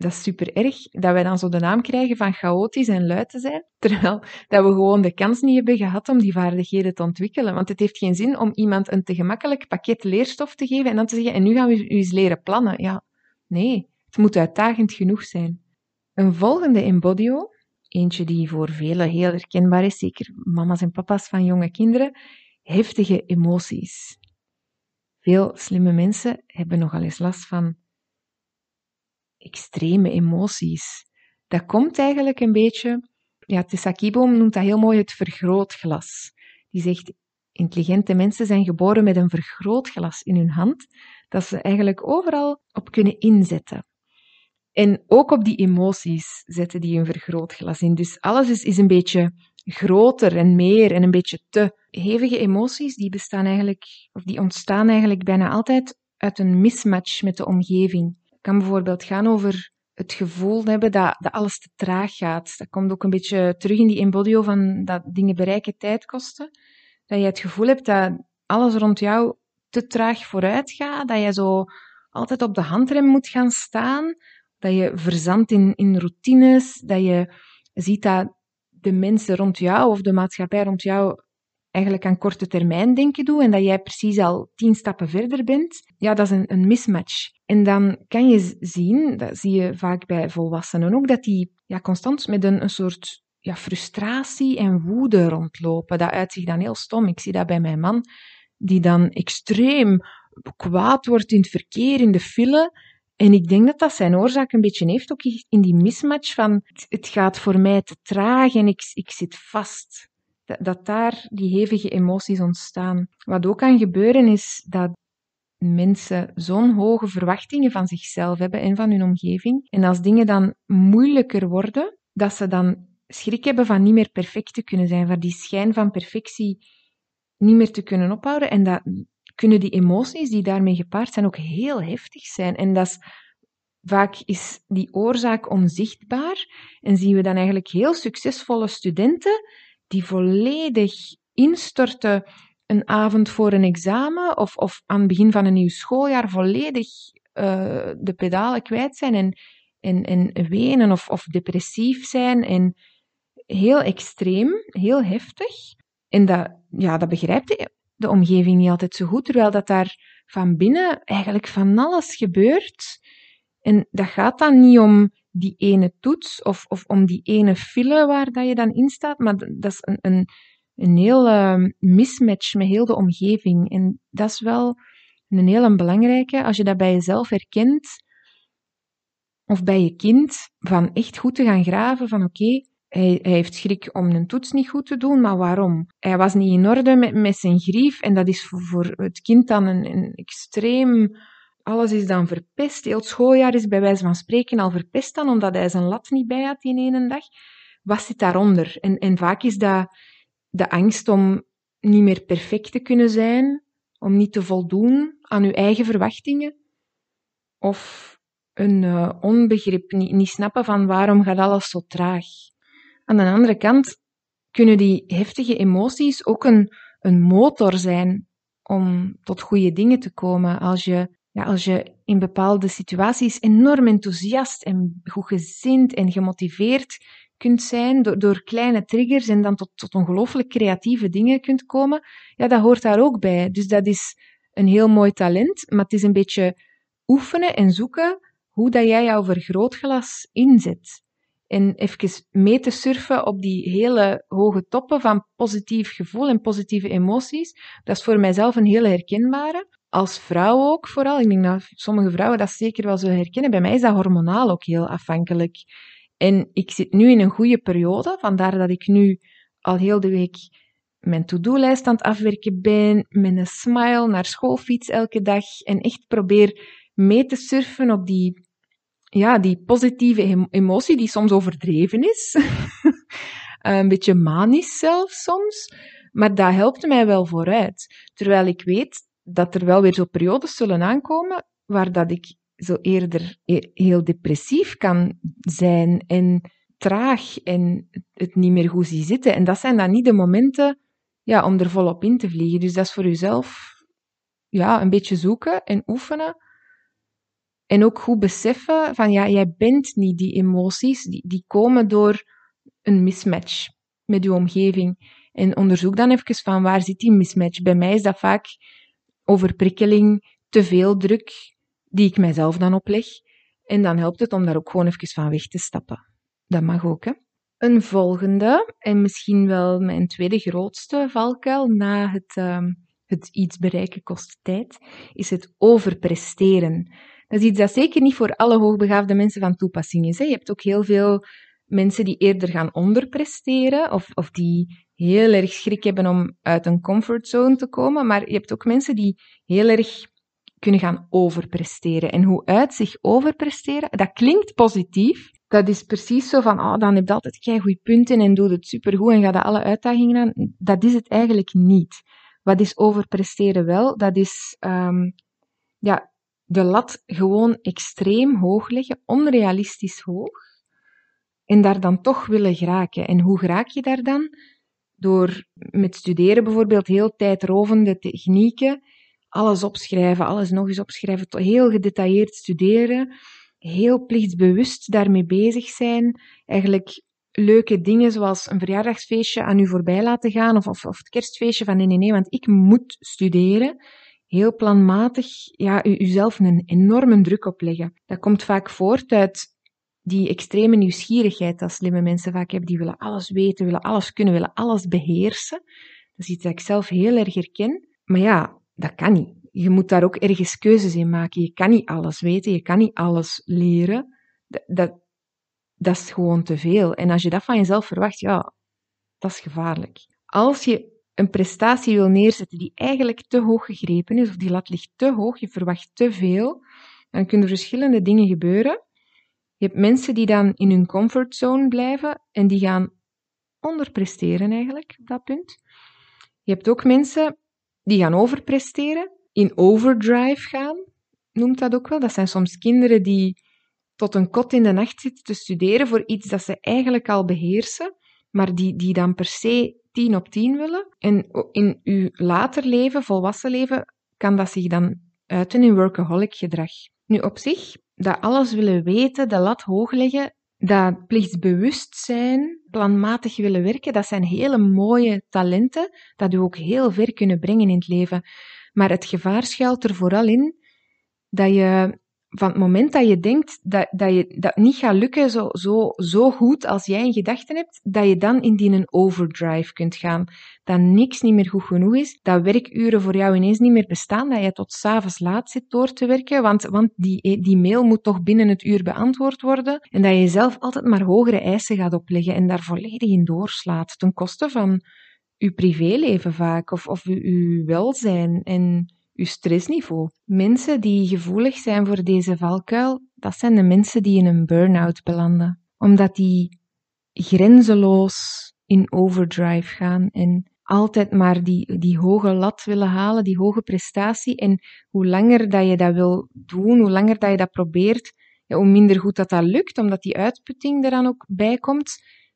Dat is super erg dat wij dan zo de naam krijgen van chaotisch en luid te zijn, terwijl dat we gewoon de kans niet hebben gehad om die vaardigheden te ontwikkelen. Want het heeft geen zin om iemand een te gemakkelijk pakket leerstof te geven en dan te zeggen, en nu gaan we u eens leren plannen. Ja, nee, het moet uitdagend genoeg zijn. Een volgende embodio, eentje die voor velen heel herkenbaar is, zeker mama's en papa's van jonge kinderen, heftige emoties. Veel slimme mensen hebben nogal eens last van extreme emoties. Dat komt eigenlijk een beetje, ja, Tessakibo noemt dat heel mooi het vergrootglas. Die zegt, intelligente mensen zijn geboren met een vergrootglas in hun hand, dat ze eigenlijk overal op kunnen inzetten. En ook op die emoties zetten die een vergrootglas in. Dus alles is, is een beetje groter en meer en een beetje te. Hevige emoties, die bestaan eigenlijk, of die ontstaan eigenlijk bijna altijd uit een mismatch met de omgeving kan bijvoorbeeld gaan over het gevoel hebben dat, dat alles te traag gaat. Dat komt ook een beetje terug in die embodio van dat dingen bereiken tijd kosten. Dat je het gevoel hebt dat alles rond jou te traag vooruit gaat, dat je zo altijd op de handrem moet gaan staan, dat je verzandt in, in routines, dat je ziet dat de mensen rond jou of de maatschappij rond jou eigenlijk aan korte termijn denken doet en dat jij precies al tien stappen verder bent, ja, dat is een, een mismatch. En dan kan je zien, dat zie je vaak bij volwassenen ook, dat die ja, constant met een, een soort ja, frustratie en woede rondlopen. Dat uitzicht dan heel stom. Ik zie dat bij mijn man, die dan extreem kwaad wordt in het verkeer, in de file. En ik denk dat dat zijn oorzaak een beetje heeft, ook in die mismatch van het gaat voor mij te traag en ik, ik zit vast. Dat, daar die hevige emoties ontstaan. Wat ook kan gebeuren is dat mensen zo'n hoge verwachtingen van zichzelf hebben en van hun omgeving. En als dingen dan moeilijker worden, dat ze dan schrik hebben van niet meer perfect te kunnen zijn, van die schijn van perfectie niet meer te kunnen ophouden. En dat kunnen die emoties die daarmee gepaard zijn ook heel heftig zijn. En dat vaak is die oorzaak onzichtbaar en zien we dan eigenlijk heel succesvolle studenten die volledig instorten een avond voor een examen of, of aan het begin van een nieuw schooljaar volledig uh, de pedalen kwijt zijn en, en, en wenen of, of depressief zijn en heel extreem, heel heftig. En dat, ja, dat begrijpt de omgeving niet altijd zo goed, terwijl dat daar van binnen eigenlijk van alles gebeurt. En dat gaat dan niet om die ene toets of, of om die ene file waar dat je dan in staat, maar dat is een, een, een hele mismatch met heel de omgeving. En dat is wel een hele belangrijke, als je dat bij jezelf herkent, of bij je kind, van echt goed te gaan graven van oké, hij, hij, heeft schrik om een toets niet goed te doen, maar waarom? Hij was niet in orde met, met zijn grief en dat is voor, voor het kind dan een, een extreem alles is dan verpest. Heel het schooljaar is bij wijze van spreken al verpest dan, omdat hij zijn lat niet bij had in één dag. Wat zit daaronder? En, en vaak is dat de angst om niet meer perfect te kunnen zijn, om niet te voldoen aan uw eigen verwachtingen. Of een uh, onbegrip, niet, niet snappen van waarom gaat alles zo traag. Aan de andere kant kunnen die heftige emoties ook een, een motor zijn om tot goede dingen te komen. Als je ja, als je in bepaalde situaties enorm enthousiast en goedgezind en gemotiveerd kunt zijn door, door kleine triggers en dan tot, tot ongelooflijk creatieve dingen kunt komen, ja, dat hoort daar ook bij. Dus dat is een heel mooi talent, maar het is een beetje oefenen en zoeken hoe dat jij jouw vergrootglas inzet. En even mee te surfen op die hele hoge toppen van positief gevoel en positieve emoties, dat is voor mijzelf een hele herkenbare als vrouw ook vooral. Ik denk dat sommige vrouwen dat zeker wel zullen herkennen. Bij mij is dat hormonaal ook heel afhankelijk. En ik zit nu in een goede periode, vandaar dat ik nu al heel de week mijn to-do-lijst aan het afwerken ben, met een smile naar school fiets elke dag en echt probeer mee te surfen op die, ja, die positieve emotie die soms overdreven is. (laughs) een beetje manisch zelfs soms. Maar dat helpt mij wel vooruit. Terwijl ik weet dat er wel weer zo periodes zullen aankomen waar dat ik zo eerder heel depressief kan zijn en traag en het niet meer goed zie zitten. En dat zijn dan niet de momenten ja, om er volop in te vliegen. Dus dat is voor jezelf ja, een beetje zoeken en oefenen. En ook goed beseffen van ja, jij bent niet die emoties, die, die komen door een mismatch met je omgeving. En onderzoek dan even van waar zit die mismatch. Bij mij is dat vaak overprikkeling, te veel druk, die ik mijzelf dan opleg. En dan helpt het om daar ook gewoon even van weg te stappen. Dat mag ook, hè. Een volgende, en misschien wel mijn tweede grootste valkuil na het, uh, het iets bereiken kost tijd, is het overpresteren. Dat is iets dat zeker niet voor alle hoogbegaafde mensen van toepassing is. Hè. Je hebt ook heel veel mensen die eerder gaan onderpresteren of, of die heel erg schrik hebben om uit een comfortzone te komen, maar je hebt ook mensen die heel erg kunnen gaan overpresteren. En hoe uit zich overpresteren, dat klinkt positief. Dat is precies zo van, oh, dan heb je altijd goede punten en doe het supergoed en ga je alle uitdagingen aan. Dat is het eigenlijk niet. Wat is overpresteren wel? Dat is um, ja, de lat gewoon extreem hoog leggen, onrealistisch hoog, en daar dan toch willen geraken. En hoe raak je daar dan? door met studeren bijvoorbeeld heel tijdrovende technieken, alles opschrijven, alles nog eens opschrijven, heel gedetailleerd studeren, heel plichtsbewust daarmee bezig zijn, eigenlijk leuke dingen zoals een verjaardagsfeestje aan u voorbij laten gaan of, of, of het kerstfeestje van nee, nee, nee, want ik moet studeren. Heel planmatig, ja, u, uzelf een enorme druk opleggen. Dat komt vaak voort uit die extreme nieuwsgierigheid dat slimme mensen vaak hebben, die willen alles weten, willen alles kunnen, willen alles beheersen. Dat is iets dat ik zelf heel erg herken. Maar ja, dat kan niet. Je moet daar ook ergens keuzes in maken. Je kan niet alles weten, je kan niet alles leren. Dat, dat, is gewoon te veel. En als je dat van jezelf verwacht, ja, dat is gevaarlijk. Als je een prestatie wil neerzetten die eigenlijk te hoog gegrepen is, of die lat ligt te hoog, je verwacht te veel, dan kunnen er verschillende dingen gebeuren. Je hebt mensen die dan in hun comfortzone blijven en die gaan onderpresteren eigenlijk op dat punt. Je hebt ook mensen die gaan overpresteren, in overdrive gaan, noemt dat ook wel. Dat zijn soms kinderen die tot een kot in de nacht zitten te studeren voor iets dat ze eigenlijk al beheersen, maar die, die dan per se tien op tien willen. En in uw later leven, volwassen leven, kan dat zich dan uiten in workaholic gedrag. Nu op zich, dat alles willen weten, de lat hoog leggen, dat plichtsbewustzijn, planmatig willen werken, dat zijn hele mooie talenten, dat u ook heel ver kunnen brengen in het leven. Maar het gevaar schuilt er vooral in dat je van het moment dat je denkt dat, dat je dat niet gaat lukken zo, zo, zo goed als jij in gedachten hebt, dat je dan in die een overdrive kunt gaan. Dat niks niet meer goed genoeg is, dat werkuren voor jou ineens niet meer bestaan, dat je tot s'avonds laat zit door te werken, want, want die, die mail moet toch binnen het uur beantwoord worden, en dat je zelf altijd maar hogere eisen gaat opleggen en daar volledig in doorslaat, ten koste van je privéleven vaak, of, of je welzijn. En je stressniveau. Mensen die gevoelig zijn voor deze valkuil, dat zijn de mensen die in een burn-out belanden. Omdat die grenzeloos in overdrive gaan en altijd maar die, die hoge lat willen halen, die hoge prestatie. En hoe langer dat je dat wil doen, hoe langer dat je dat probeert, ja, hoe minder goed dat dat lukt, omdat die uitputting er dan ook bij komt.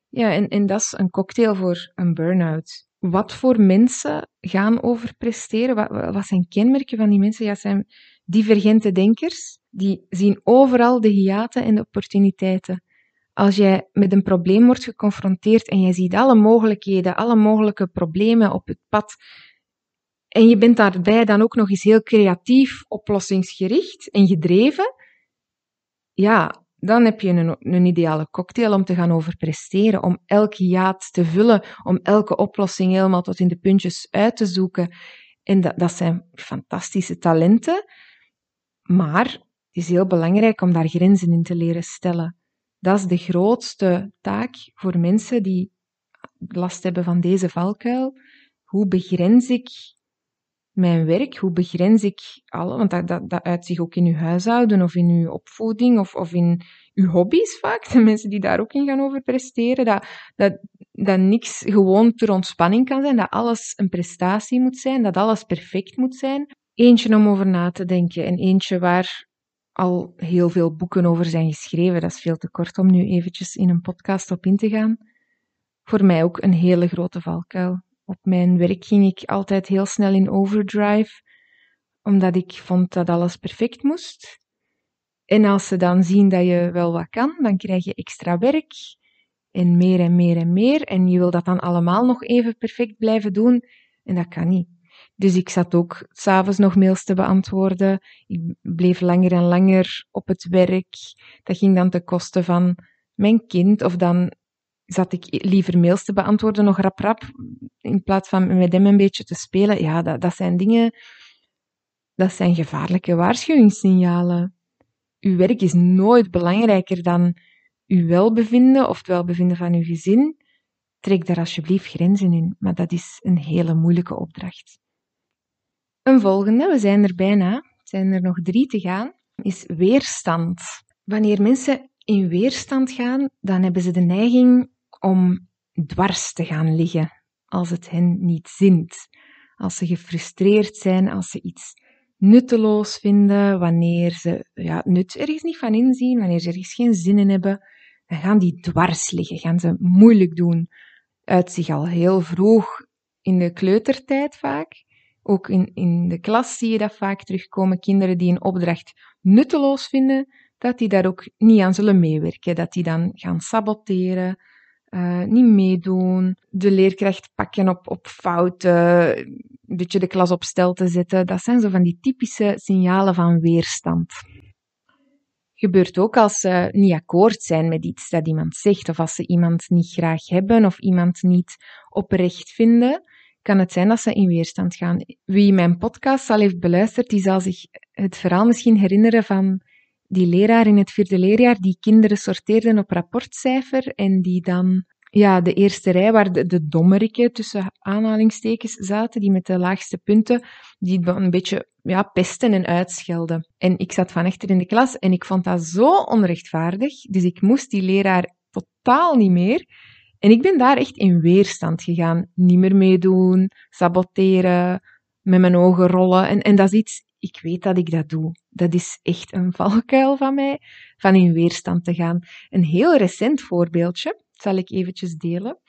Ja, en, en dat is een cocktail voor een burn-out wat voor mensen gaan overpresteren? Wat, wat zijn kenmerken van die mensen? Ja, zijn divergente denkers. Die zien overal de hiaten en de opportuniteiten. Als jij met een probleem wordt geconfronteerd en jij ziet alle mogelijkheden, alle mogelijke problemen op het pad, en je bent daarbij dan ook nog eens heel creatief, oplossingsgericht en gedreven, ja, dan heb je een, een ideale cocktail om te gaan overpresteren, om elke jaad te vullen, om elke oplossing helemaal tot in de puntjes uit te zoeken. En dat, dat zijn fantastische talenten, maar het is heel belangrijk om daar grenzen in te leren stellen. Dat is de grootste taak voor mensen die last hebben van deze valkuil. Hoe begrens ik mijn werk, hoe begrens ik alle, want dat, dat, dat uit zich ook in uw huishouden of in uw opvoeding of, of in uw hobby's vaak, de mensen die daar ook in gaan over presteren, dat, dat, dat niks gewoon ter ontspanning kan zijn, dat alles een prestatie moet zijn, dat alles perfect moet zijn. Eentje om over na te denken en eentje waar al heel veel boeken over zijn geschreven. Dat is veel te kort om nu eventjes in een podcast op in te gaan. Voor mij ook een hele grote valkuil. Op mijn werk ging ik altijd heel snel in overdrive, omdat ik vond dat alles perfect moest. En als ze dan zien dat je wel wat kan, dan krijg je extra werk en meer en meer en meer. En je wil dat dan allemaal nog even perfect blijven doen. En dat kan niet. Dus ik zat ook s'avonds nog mails te beantwoorden. Ik bleef langer en langer op het werk. Dat ging dan ten koste van mijn kind. Of dan zat ik liever mails te beantwoorden, nog rap rap, in plaats van met hem een beetje te spelen. Ja, dat, dat zijn dingen, dat zijn gevaarlijke waarschuwingssignalen. Uw werk is nooit belangrijker dan uw welbevinden of het welbevinden van uw gezin. Trek daar alsjeblieft grenzen in, maar dat is een hele moeilijke opdracht. Een volgende, we zijn er bijna, het zijn er nog drie te gaan, is weerstand. Wanneer mensen in weerstand gaan, dan hebben ze de neiging om dwars te gaan liggen als het hen niet zint. Als ze gefrustreerd zijn, als ze iets nutteloos vinden, wanneer ze ja, nut ergens niet van inzien, wanneer ze ergens geen zin in hebben, dan gaan die dwars liggen, gaan ze moeilijk doen. Uit zich al heel vroeg in de kleutertijd vaak. Ook in, in de klas zie je dat vaak terugkomen. Kinderen die een opdracht nutteloos vinden, dat die daar ook niet aan zullen meewerken. Dat die dan gaan saboteren, uh, niet meedoen, de leerkracht pakken op, op fouten, een beetje de klas op stel te zetten. Dat zijn zo van die typische signalen van weerstand. Gebeurt ook als ze niet akkoord zijn met iets dat iemand zegt, of als ze iemand niet graag hebben, of iemand niet oprecht vinden, kan het zijn dat ze in weerstand gaan. Wie mijn podcast al heeft beluisterd, die zal zich het verhaal misschien herinneren van die leraar in het vierde leerjaar die kinderen sorteerden op rapportcijfer en die dan ja, de eerste rij waar de, de tussen aanhalingstekens zaten, die met de laagste punten, die een beetje ja, pesten en uitschelden. En ik zat van achter in de klas en ik vond dat zo onrechtvaardig, dus ik moest die leraar totaal niet meer. En ik ben daar echt in weerstand gegaan. Niet meer meedoen, saboteren, met mijn ogen rollen. En, en dat is iets, ik weet dat ik dat doe. Dat is echt een valkuil van mij, van in weerstand te gaan. Een heel recent voorbeeldje. Zal ik eventjes delen.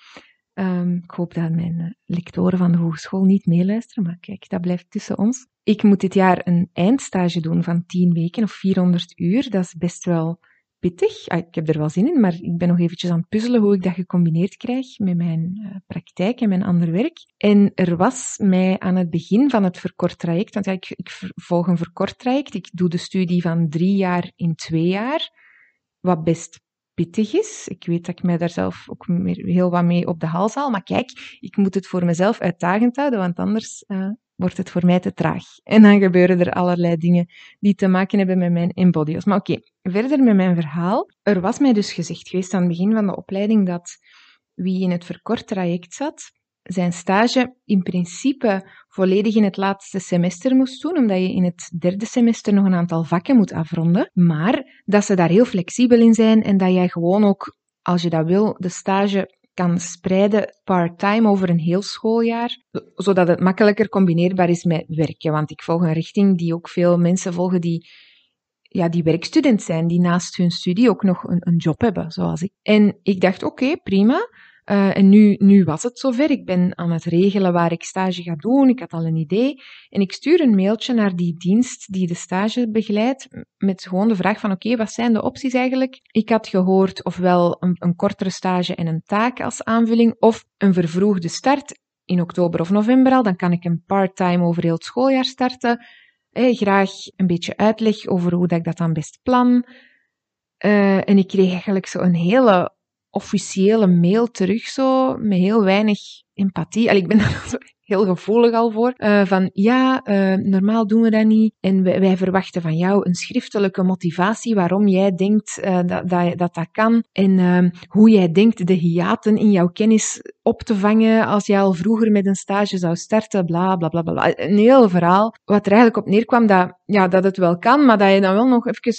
Ehm, ik hoop dat mijn eh, lectoren van de hogeschool niet meeluisteren, maar kijk, dat blijft tussen ons. Ik moet dit jaar een eindstage doen van 10 weken of 400 uur. Dat is best wel pittig. Ah, ik heb er wel zin in, maar ik ben nog eventjes aan het puzzelen hoe ik dat gecombineerd krijg met mijn uh, praktijk en mijn ander werk. En er was mij aan het begin van het verkort traject, want ik, volg een verkort traject. Ik doe de studie van drie jaar in twee jaar, wat best pittig is. Ik weet dat ik mij daar zelf ook heel wat mee op de hals haal. Maar kijk, ik moet het voor mezelf uitdagend houden, want anders uh, wordt het voor mij te traag. En dan gebeuren er allerlei dingen die te maken hebben met mijn embodios. Maar oké, verder met mijn verhaal. Er was mij dus gezegd geweest aan het begin van de opleiding dat wie in het verkort traject zat, zijn stage in principe volledig in het laatste semester moest doen, omdat je in het derde semester nog een aantal vakken moet afronden. Maar dat ze daar heel flexibel in zijn en dat jij gewoon ook, als je dat wil, de stage kan spreiden part-time over een heel schooljaar, zodat het makkelijker combineerbaar is met werken. Want ik volg een richting die ook veel mensen volgen die, ja, die werkstudent zijn, die naast hun studie ook nog een, een job hebben, zoals ik. En ik dacht, oké, prima. Uh, en nu, nu was het zover. Ik ben aan het regelen waar ik stage ga doen. Ik had al een idee. En ik stuur een mailtje naar die dienst die de stage begeleidt. Met gewoon de vraag van oké, wat zijn de opties eigenlijk? Ik had gehoord ofwel een, een kortere stage en een taak als aanvulling. Of een vervroegde start in oktober of november al. Dan kan ik een part-time over heel het schooljaar starten. Eh, graag een beetje uitleg over hoe dat ik dat dan best plan. Uh, en ik kreeg eigenlijk zo een hele officiële mail terug, zo, met heel weinig empathie. Allee, ik ben (laughs) daar heel gevoelig al voor. Uh, van ja, uh, normaal doen we dat niet. En wij, verwachten van jou een schriftelijke motivatie waarom jij denkt uh, dat, dat, dat, dat kan. En hoe jij denkt de hiaten in jouw kennis op te vangen als jij al vroeger met een stage zou starten. Bla bla bla bla. Een heel verhaal. Wat er eigenlijk op neerkwam dat, ja, dat het wel kan, maar dat je dan wel nog even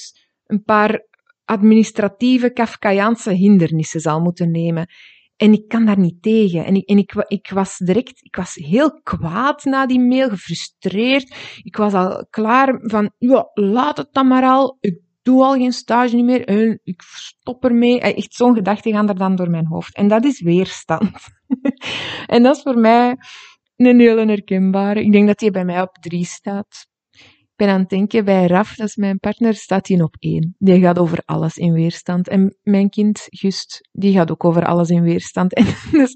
een paar administratieve Kafkaiaanse hindernissen zal moeten nemen. En ik kan daar niet tegen. En, ik, en ik, ik was direct, ik was heel kwaad na die mail, gefrustreerd. Ik was al klaar van, ja, laat het dan maar al. Ik doe al geen stage niet meer. En ik stop ermee. Echt zo'n gedachte gaan er dan door mijn hoofd. En dat is weerstand. (laughs) en dat is voor mij een hele herkenbare. Ik denk dat die bij mij op drie staat ben aan het denken, bij Raf, dat is mijn partner, staat hij op één. Die gaat over alles in weerstand. En mijn kind, Gust, die gaat ook over alles in weerstand. (laughs) En dat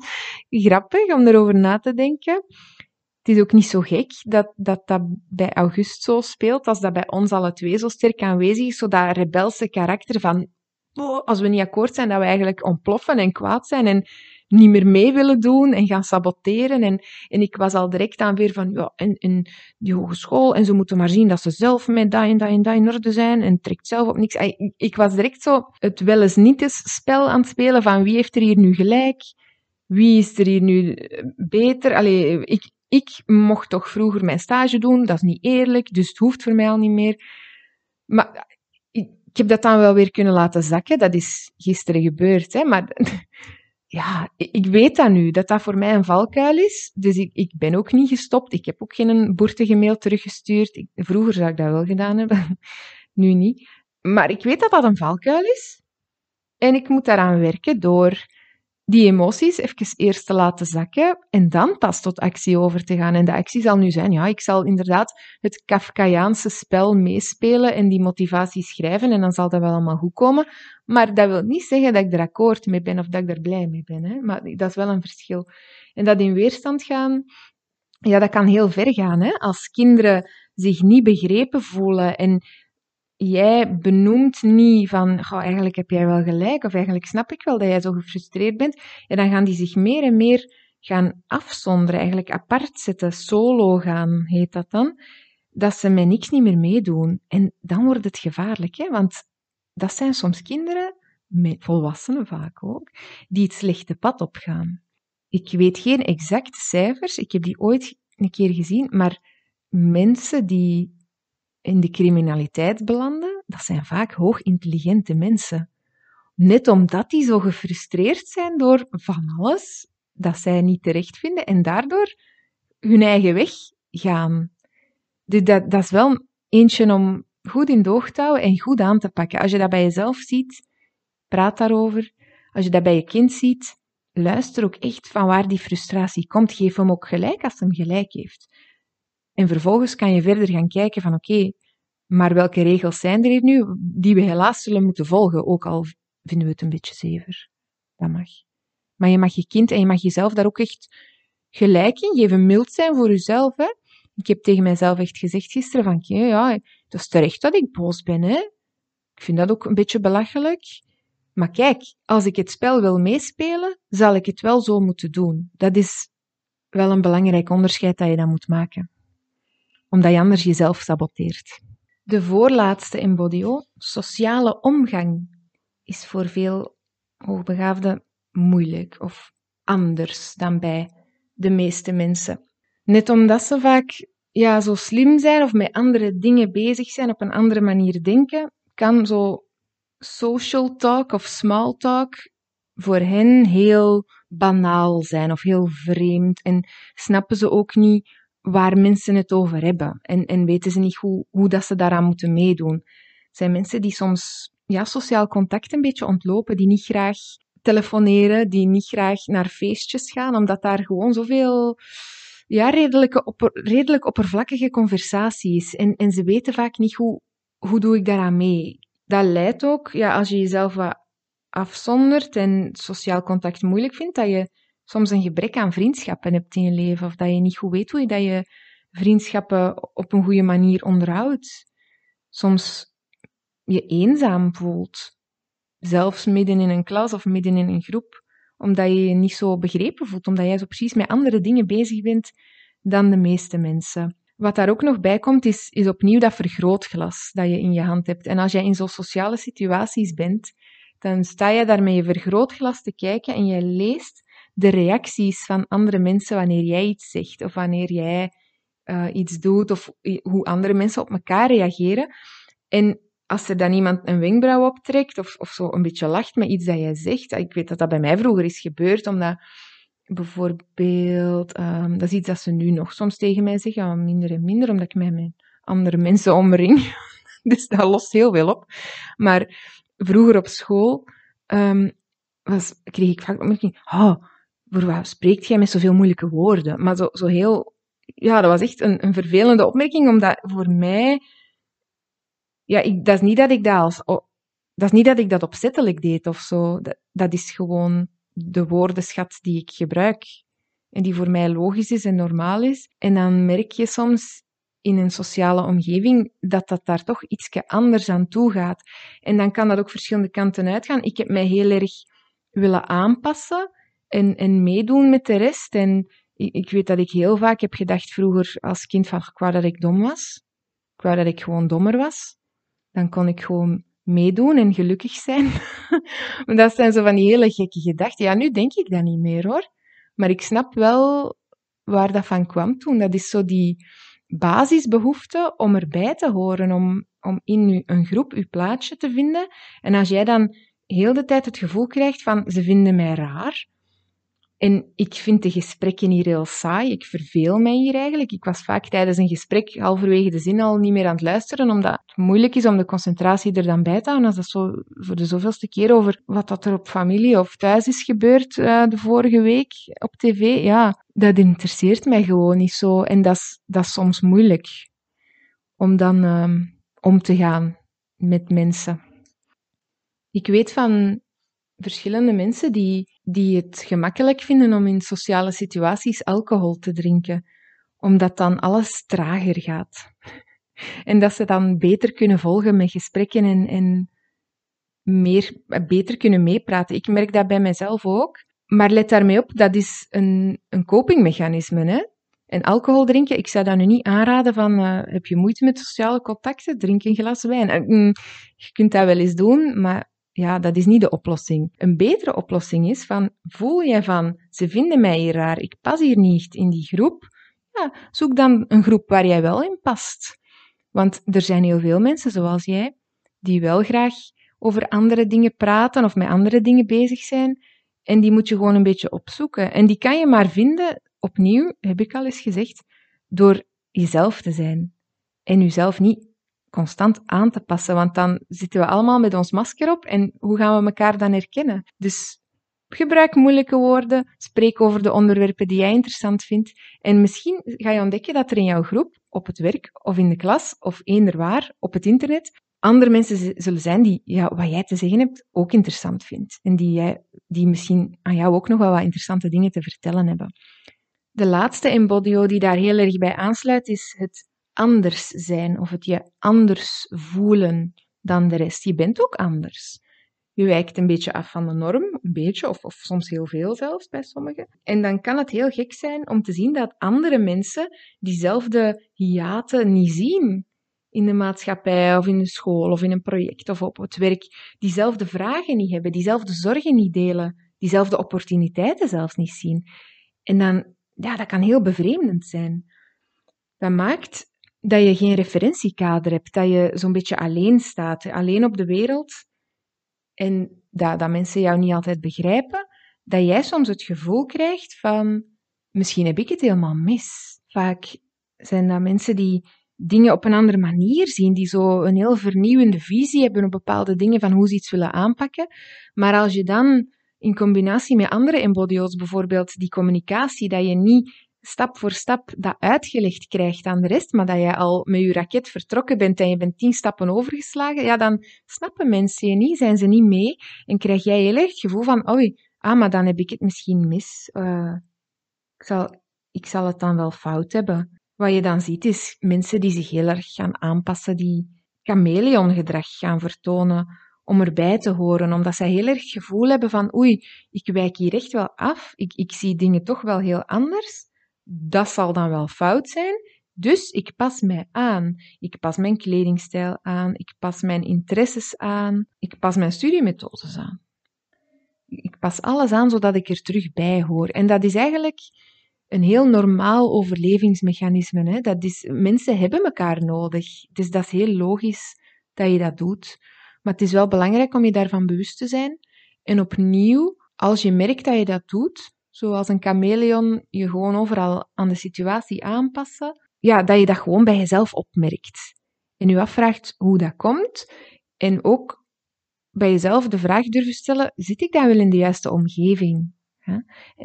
is grappig om erover na te denken. Het is ook niet zo gek dat, dat dat bij August zo speelt, als dat bij ons alle twee zo sterk aanwezig is, zo dat rebelse karakter van, oh, als we niet akkoord zijn, dat we eigenlijk ontploffen en kwaad zijn en niet meer mee willen doen en gaan saboteren. En, en ik was al direct aan weer van, ja, en, en die hogeschool, en ze moeten maar zien dat ze zelf met dat en dat en dat in orde zijn, en trekt zelf op niks. Ik, was direct zo het wel eens niet eens spel aan het spelen van wie heeft er hier nu gelijk, wie is er hier nu eh, beter. Allee, ik, ik mocht toch vroeger mijn stage doen, dat is niet eerlijk, dus het hoeft voor mij al niet meer. Maar ik, ik heb dat dan wel weer kunnen laten zakken, dat is gisteren gebeurd, hè, maar (laughs) ja, ik weet dat nu, dat dat voor mij een valkuil is. Dus ik, ik ben ook niet gestopt. Ik heb ook geen boertige mail teruggestuurd. Vroeger zou ik dat wel gedaan hebben, (laughs) nu niet. Maar ik weet dat dat een valkuil is. En ik moet daaraan werken door die emoties even eerst te laten zakken en dan pas tot actie over te gaan. En de actie zal nu zijn, ja, ik zal inderdaad het Kafkaiaanse spel meespelen en die motivatie schrijven en dan zal dat wel allemaal goed komen. Maar dat wil niet zeggen dat ik er akkoord mee ben of dat ik er blij mee ben. Hè? Maar dat is wel een verschil. En dat in weerstand gaan, ja, dat kan heel ver gaan. Hè? Als kinderen zich niet begrepen voelen en jij benoemt niet van, goh, eigenlijk heb jij wel gelijk, of eigenlijk snap ik wel dat jij zo gefrustreerd bent, en dan gaan die zich meer en meer gaan afzonderen, eigenlijk apart zetten, solo gaan, heet dat dan, dat ze met niks niet meer meedoen. En dan wordt het gevaarlijk, hè? want dat zijn soms kinderen, volwassenen vaak ook, die het slechte pad opgaan. Ik weet geen exacte cijfers, ik heb die ooit een keer gezien, maar mensen die in de criminaliteit belanden, dat zijn vaak hoogintelligente mensen. Net omdat die zo gefrustreerd zijn door van alles dat zij niet terecht vinden en daardoor hun eigen weg gaan. Dus dat, is wel eentje om goed in de oog te houden en goed aan te pakken. Als je dat bij jezelf ziet, praat daarover. als je dat bij je kind ziet, luister ook echt van waar die frustratie komt. Geef hem ook gelijk als hem gelijk heeft. En vervolgens kan je verder gaan kijken van oké, maar welke regels zijn er hier nu die we helaas zullen moeten volgen, ook al vinden we het een beetje zever. Dat mag. Maar je mag je kind en je mag jezelf daar ook echt gelijk in geven, mild zijn voor jezelf. Hè? Ik heb tegen mijzelf echt gezegd gisteren van, oké, ja, het is terecht dat ik boos ben, hè. Ik vind dat ook een beetje belachelijk. Maar kijk, als ik het spel wil meespelen, zal ik het wel zo moeten doen. Dat is wel een belangrijk onderscheid dat je dan moet maken. Omdat je anders jezelf saboteert. De voorlaatste in sociale omgang, is voor veel hoogbegaafden moeilijk of anders dan bij de meeste mensen. Net omdat ze vaak ja, zo slim zijn of met andere dingen bezig zijn, op een andere manier denken, kan zo social talk of small talk voor hen heel banaal zijn of heel vreemd. En snappen ze ook niet waar mensen het over hebben. En, en weten ze niet hoe, hoe dat ze daaraan moeten meedoen. Het zijn mensen die soms ja, sociaal contact een beetje ontlopen, die niet graag telefoneren, die niet graag naar feestjes gaan, omdat daar gewoon zoveel ja, redelijke, opper, redelijk oppervlakkige conversatie is. En, en ze weten vaak niet hoe, hoe doe ik daaraan mee. Dat leidt ook, ja, als je jezelf wat afzondert en sociaal contact moeilijk vindt, dat je soms een gebrek aan vriendschappen hebt in je leven, of dat je niet goed weet hoe je dat je vriendschappen op een goede manier onderhoudt. Soms je eenzaam voelt, zelfs midden in een klas of midden in een groep, omdat je je niet zo begrepen voelt, omdat jij zo precies met andere dingen bezig bent dan de meeste mensen. Wat daar ook nog bij komt, is, is opnieuw dat vergrootglas dat je in je hand hebt. En als jij in zo'n sociale situaties bent, dan sta je daar met je vergrootglas te kijken en je leest de reacties van andere mensen wanneer jij iets zegt of wanneer jij uh, iets doet of hoe andere mensen op elkaar reageren. En als er dan iemand een wenkbrauw optrekt of, of zo een beetje lacht met iets dat jij zegt, ik weet dat dat bij mij vroeger is gebeurd, omdat bijvoorbeeld, um, dat is iets dat ze nu nog soms tegen mij zeggen, minder en minder, omdat ik mij met andere mensen omring. (laughs) dus dat lost heel veel op. Maar vroeger op school um, was, kreeg ik vaak de opmerking, oh, voor wat spreekt jij met zoveel moeilijke woorden? Maar zo, zo heel, ja, dat was echt een, een vervelende opmerking, omdat voor mij, ja, ik, dat is niet dat ik dat als, dat is niet dat ik dat opzettelijk deed of zo. Dat, dat is gewoon de woordenschat die ik gebruik. En die voor mij logisch is en normaal is. En dan merk je soms in een sociale omgeving dat dat daar toch iets anders aan toe gaat. En dan kan dat ook verschillende kanten uitgaan. Ik heb mij heel erg willen aanpassen en, en meedoen met de rest. En ik, ik weet dat ik heel vaak heb gedacht vroeger als kind van, ik dat ik dom was. Ik dat ik gewoon dommer was. Dan kon ik gewoon meedoen en gelukkig zijn. (laughs) dat zijn zo van die hele gekke gedachten. Ja, nu denk ik dat niet meer hoor. Maar ik snap wel waar dat van kwam toen. Dat is zo die basisbehoefte om erbij te horen, om, om in een groep uw plaatsje te vinden. En als jij dan heel de tijd het gevoel krijgt van ze vinden mij raar, en ik vind de gesprekken hier heel saai. Ik verveel mij hier eigenlijk. Ik was vaak tijdens een gesprek halverwege de zin al niet meer aan het luisteren, omdat het moeilijk is om de concentratie er dan bij te houden. Als dat zo voor de zoveelste keer over wat dat er op familie of thuis is gebeurd uh, de vorige week op tv, ja, dat interesseert mij gewoon niet zo. En dat is, dat is soms moeilijk om dan uh, om te gaan met mensen. Ik weet van verschillende mensen die, die het gemakkelijk vinden om in sociale situaties alcohol te drinken, omdat dan alles trager gaat. (laughs) En dat ze dan beter kunnen volgen met gesprekken en, meer, beter kunnen meepraten. Ik merk dat bij mezelf ook. Maar let daarmee op, dat is een, een copingmechanisme. Hè? En alcohol drinken, ik zou dat nu niet aanraden van, uh, heb je moeite met sociale contacten? Drink een glas wijn. Uh, je kunt dat wel eens doen, maar ja, dat is niet de oplossing. Een betere oplossing is van, voel jij van, ze vinden mij hier raar, ik pas hier niet in die groep, ja, zoek dan een groep waar jij wel in past. Want er zijn heel veel mensen zoals jij, die wel graag over andere dingen praten of met andere dingen bezig zijn. En die moet je gewoon een beetje opzoeken. En die kan je maar vinden, opnieuw, heb ik al eens gezegd, door jezelf te zijn. En jezelf niet constant aan te passen, want dan zitten we allemaal met ons masker op en hoe gaan we elkaar dan herkennen? Dus Gebruik moeilijke woorden, spreek over de onderwerpen die jij interessant vindt en misschien ga je ontdekken dat er in jouw groep, op het werk of in de klas of eender waar, op het internet, andere mensen zullen zijn die ja, wat jij te zeggen hebt ook interessant vindt. En die, jij, die misschien aan jou ook nog wel wat interessante dingen te vertellen hebben. De laatste embodio die daar heel erg bij aansluit is het anders zijn of het je anders voelen dan de rest. Je bent ook anders. Je wijkt een beetje af van de norm, een beetje, of, of soms heel veel zelfs bij sommigen. En dan kan het heel gek zijn om te zien dat andere mensen diezelfde hiaten niet zien in de maatschappij of in de school of in een project of op het werk, diezelfde vragen niet hebben, diezelfde zorgen niet delen, diezelfde opportuniteiten zelfs niet zien. En dan, ja, dat kan heel bevreemdend zijn. Dat maakt dat je geen referentiekader hebt, dat je zo'n beetje alleen staat, alleen op de wereld en dat, dat mensen jou niet altijd begrijpen, dat jij soms het gevoel krijgt van, misschien heb ik het helemaal mis. Vaak zijn dat mensen die dingen op een andere manier zien, die zo een heel vernieuwende visie hebben op bepaalde dingen van hoe ze iets willen aanpakken. Maar als je dan in combinatie met andere embodio's, bijvoorbeeld die communicatie, dat je niet stap voor stap dat uitgelegd krijgt aan de rest, maar dat je al met je raket vertrokken bent en je bent tien stappen overgeslagen, ja, dan snappen mensen je niet, zijn ze niet mee en krijg jij heel erg het gevoel van, oei, ah, maar dan heb ik het misschien mis. Uh, ik, zal, ik zal het dan wel fout hebben. Wat je dan ziet is mensen die zich heel erg gaan aanpassen, die chameleongedrag gaan vertonen om erbij te horen, omdat zij heel erg het gevoel hebben van oei, ik wijk hier echt wel af, ik, ik zie dingen toch wel heel anders, dat zal dan wel fout zijn, dus ik pas mij aan. Ik pas mijn kledingstijl aan, ik pas mijn interesses aan, ik pas mijn studiemethodes aan. Ik pas alles aan zodat ik er terug bij hoor. En dat is eigenlijk een heel normaal overlevingsmechanisme. Hè? Dat is, mensen hebben elkaar nodig. Dus dat is heel logisch dat je dat doet. Maar het is wel belangrijk om je daarvan bewust te zijn. En opnieuw, als je merkt dat je dat doet, zoals een chameleon je gewoon overal aan de situatie aanpassen, ja, dat je dat gewoon bij jezelf opmerkt. En je afvraagt hoe dat komt. En ook bij jezelf de vraag durven stellen, zit ik dan wel in de juiste omgeving?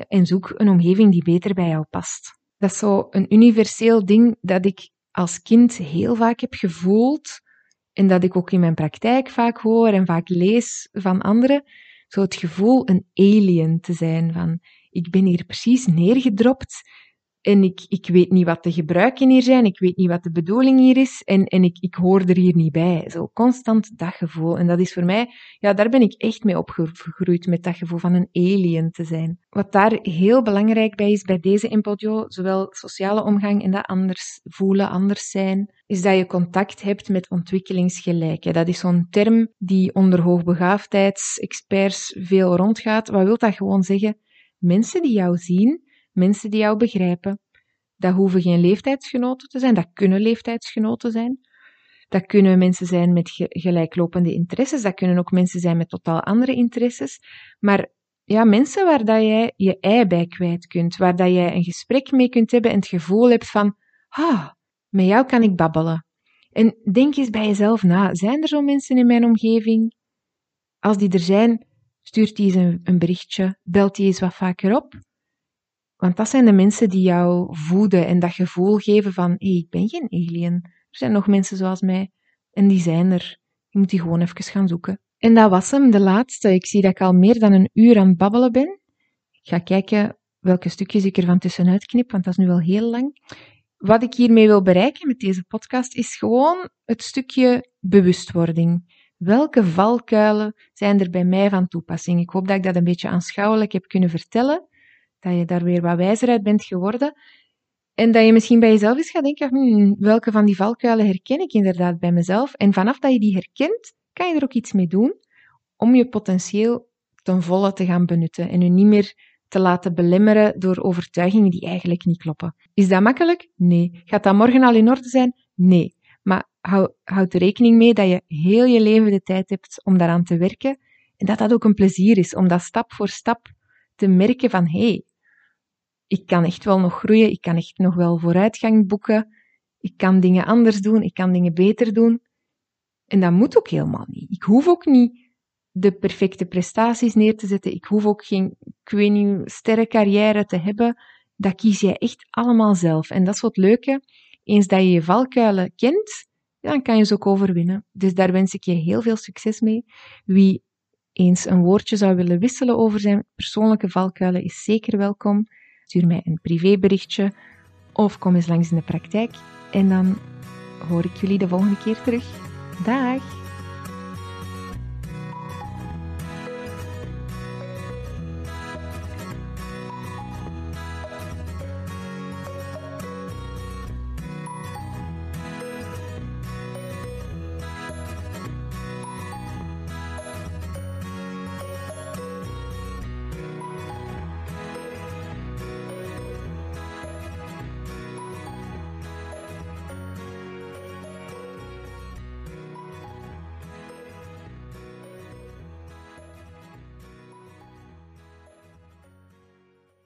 En zoek een omgeving die beter bij jou past. Dat is zo een universeel ding dat ik als kind heel vaak heb gevoeld en dat ik ook in mijn praktijk vaak hoor en vaak lees van anderen. Zo het gevoel een alien te zijn van ik ben hier precies neergedropt en ik, ik weet niet wat de gebruiken hier zijn, ik weet niet wat de bedoeling hier is en, en ik, ik hoor er hier niet bij. Zo constant dat gevoel. En dat is voor mij, ja, daar ben ik echt mee opgegroeid, met dat gevoel van een alien te zijn. Wat daar heel belangrijk bij is, bij deze impodio, zowel sociale omgang en dat anders voelen, anders zijn, is dat je contact hebt met ontwikkelingsgelijken. Dat is zo'n term die onder hoogbegaafdheidsexperts veel rondgaat. Wat wil dat gewoon zeggen? Mensen die jou zien, mensen die jou begrijpen. Dat hoeven geen leeftijdsgenoten te zijn, dat kunnen leeftijdsgenoten zijn. Dat kunnen mensen zijn met gelijklopende interesses, dat kunnen ook mensen zijn met totaal andere interesses. Maar ja, mensen waar dat jij je ei bij kwijt kunt, waar dat jij een gesprek mee kunt hebben en het gevoel hebt van, ah, met jou kan ik babbelen. En denk eens bij jezelf na, zijn er zo mensen in mijn omgeving? Als die er zijn, stuurt die eens een, een berichtje, belt die eens wat vaker op. Want dat zijn de mensen die jou voeden en dat gevoel geven van, hey, ik ben geen alien. Er zijn nog mensen zoals mij en die zijn er. Je moet die gewoon even gaan zoeken. En dat was hem, de laatste. Ik zie dat ik al meer dan een uur aan het babbelen ben. Ik ga kijken welke stukjes ik er van tussenuit knip, want dat is nu wel heel lang. Wat ik hiermee wil bereiken met deze podcast is gewoon het stukje bewustwording. Welke valkuilen zijn er bij mij van toepassing? Ik hoop dat ik dat een beetje aanschouwelijk heb kunnen vertellen dat je daar weer wat wijzer uit bent geworden. En dat je misschien bij jezelf eens gaat denken, hmm, welke van die valkuilen herken ik inderdaad bij mezelf? En vanaf dat je die herkent, kan je er ook iets mee doen om je potentieel ten volle te gaan benutten en je niet meer te laten belemmeren door overtuigingen die eigenlijk niet kloppen. Is dat makkelijk? Nee. Gaat dat morgen al in orde zijn? Nee. Houd er rekening mee dat je heel je leven de tijd hebt om daaraan te werken en dat dat ook een plezier is om dat stap voor stap te merken van hé, hey, ik kan echt wel nog groeien, ik kan echt nog wel vooruitgang boeken, ik kan dingen anders doen, ik kan dingen beter doen. En dat moet ook helemaal niet. Ik hoef ook niet de perfecte prestaties neer te zetten. Ik hoef ook geen, ik weet niet, sterrencarrière te hebben. Dat kies jij echt allemaal zelf. En dat is wat leuke. Eens dat je je valkuilen kent, dan kan je ze ook overwinnen. Dus daar wens ik je heel veel succes mee. Wie eens een woordje zou willen wisselen over zijn persoonlijke valkuilen, is zeker welkom. Stuur mij een privéberichtje of kom eens langs in de praktijk. En dan hoor ik jullie de volgende keer terug. Dag!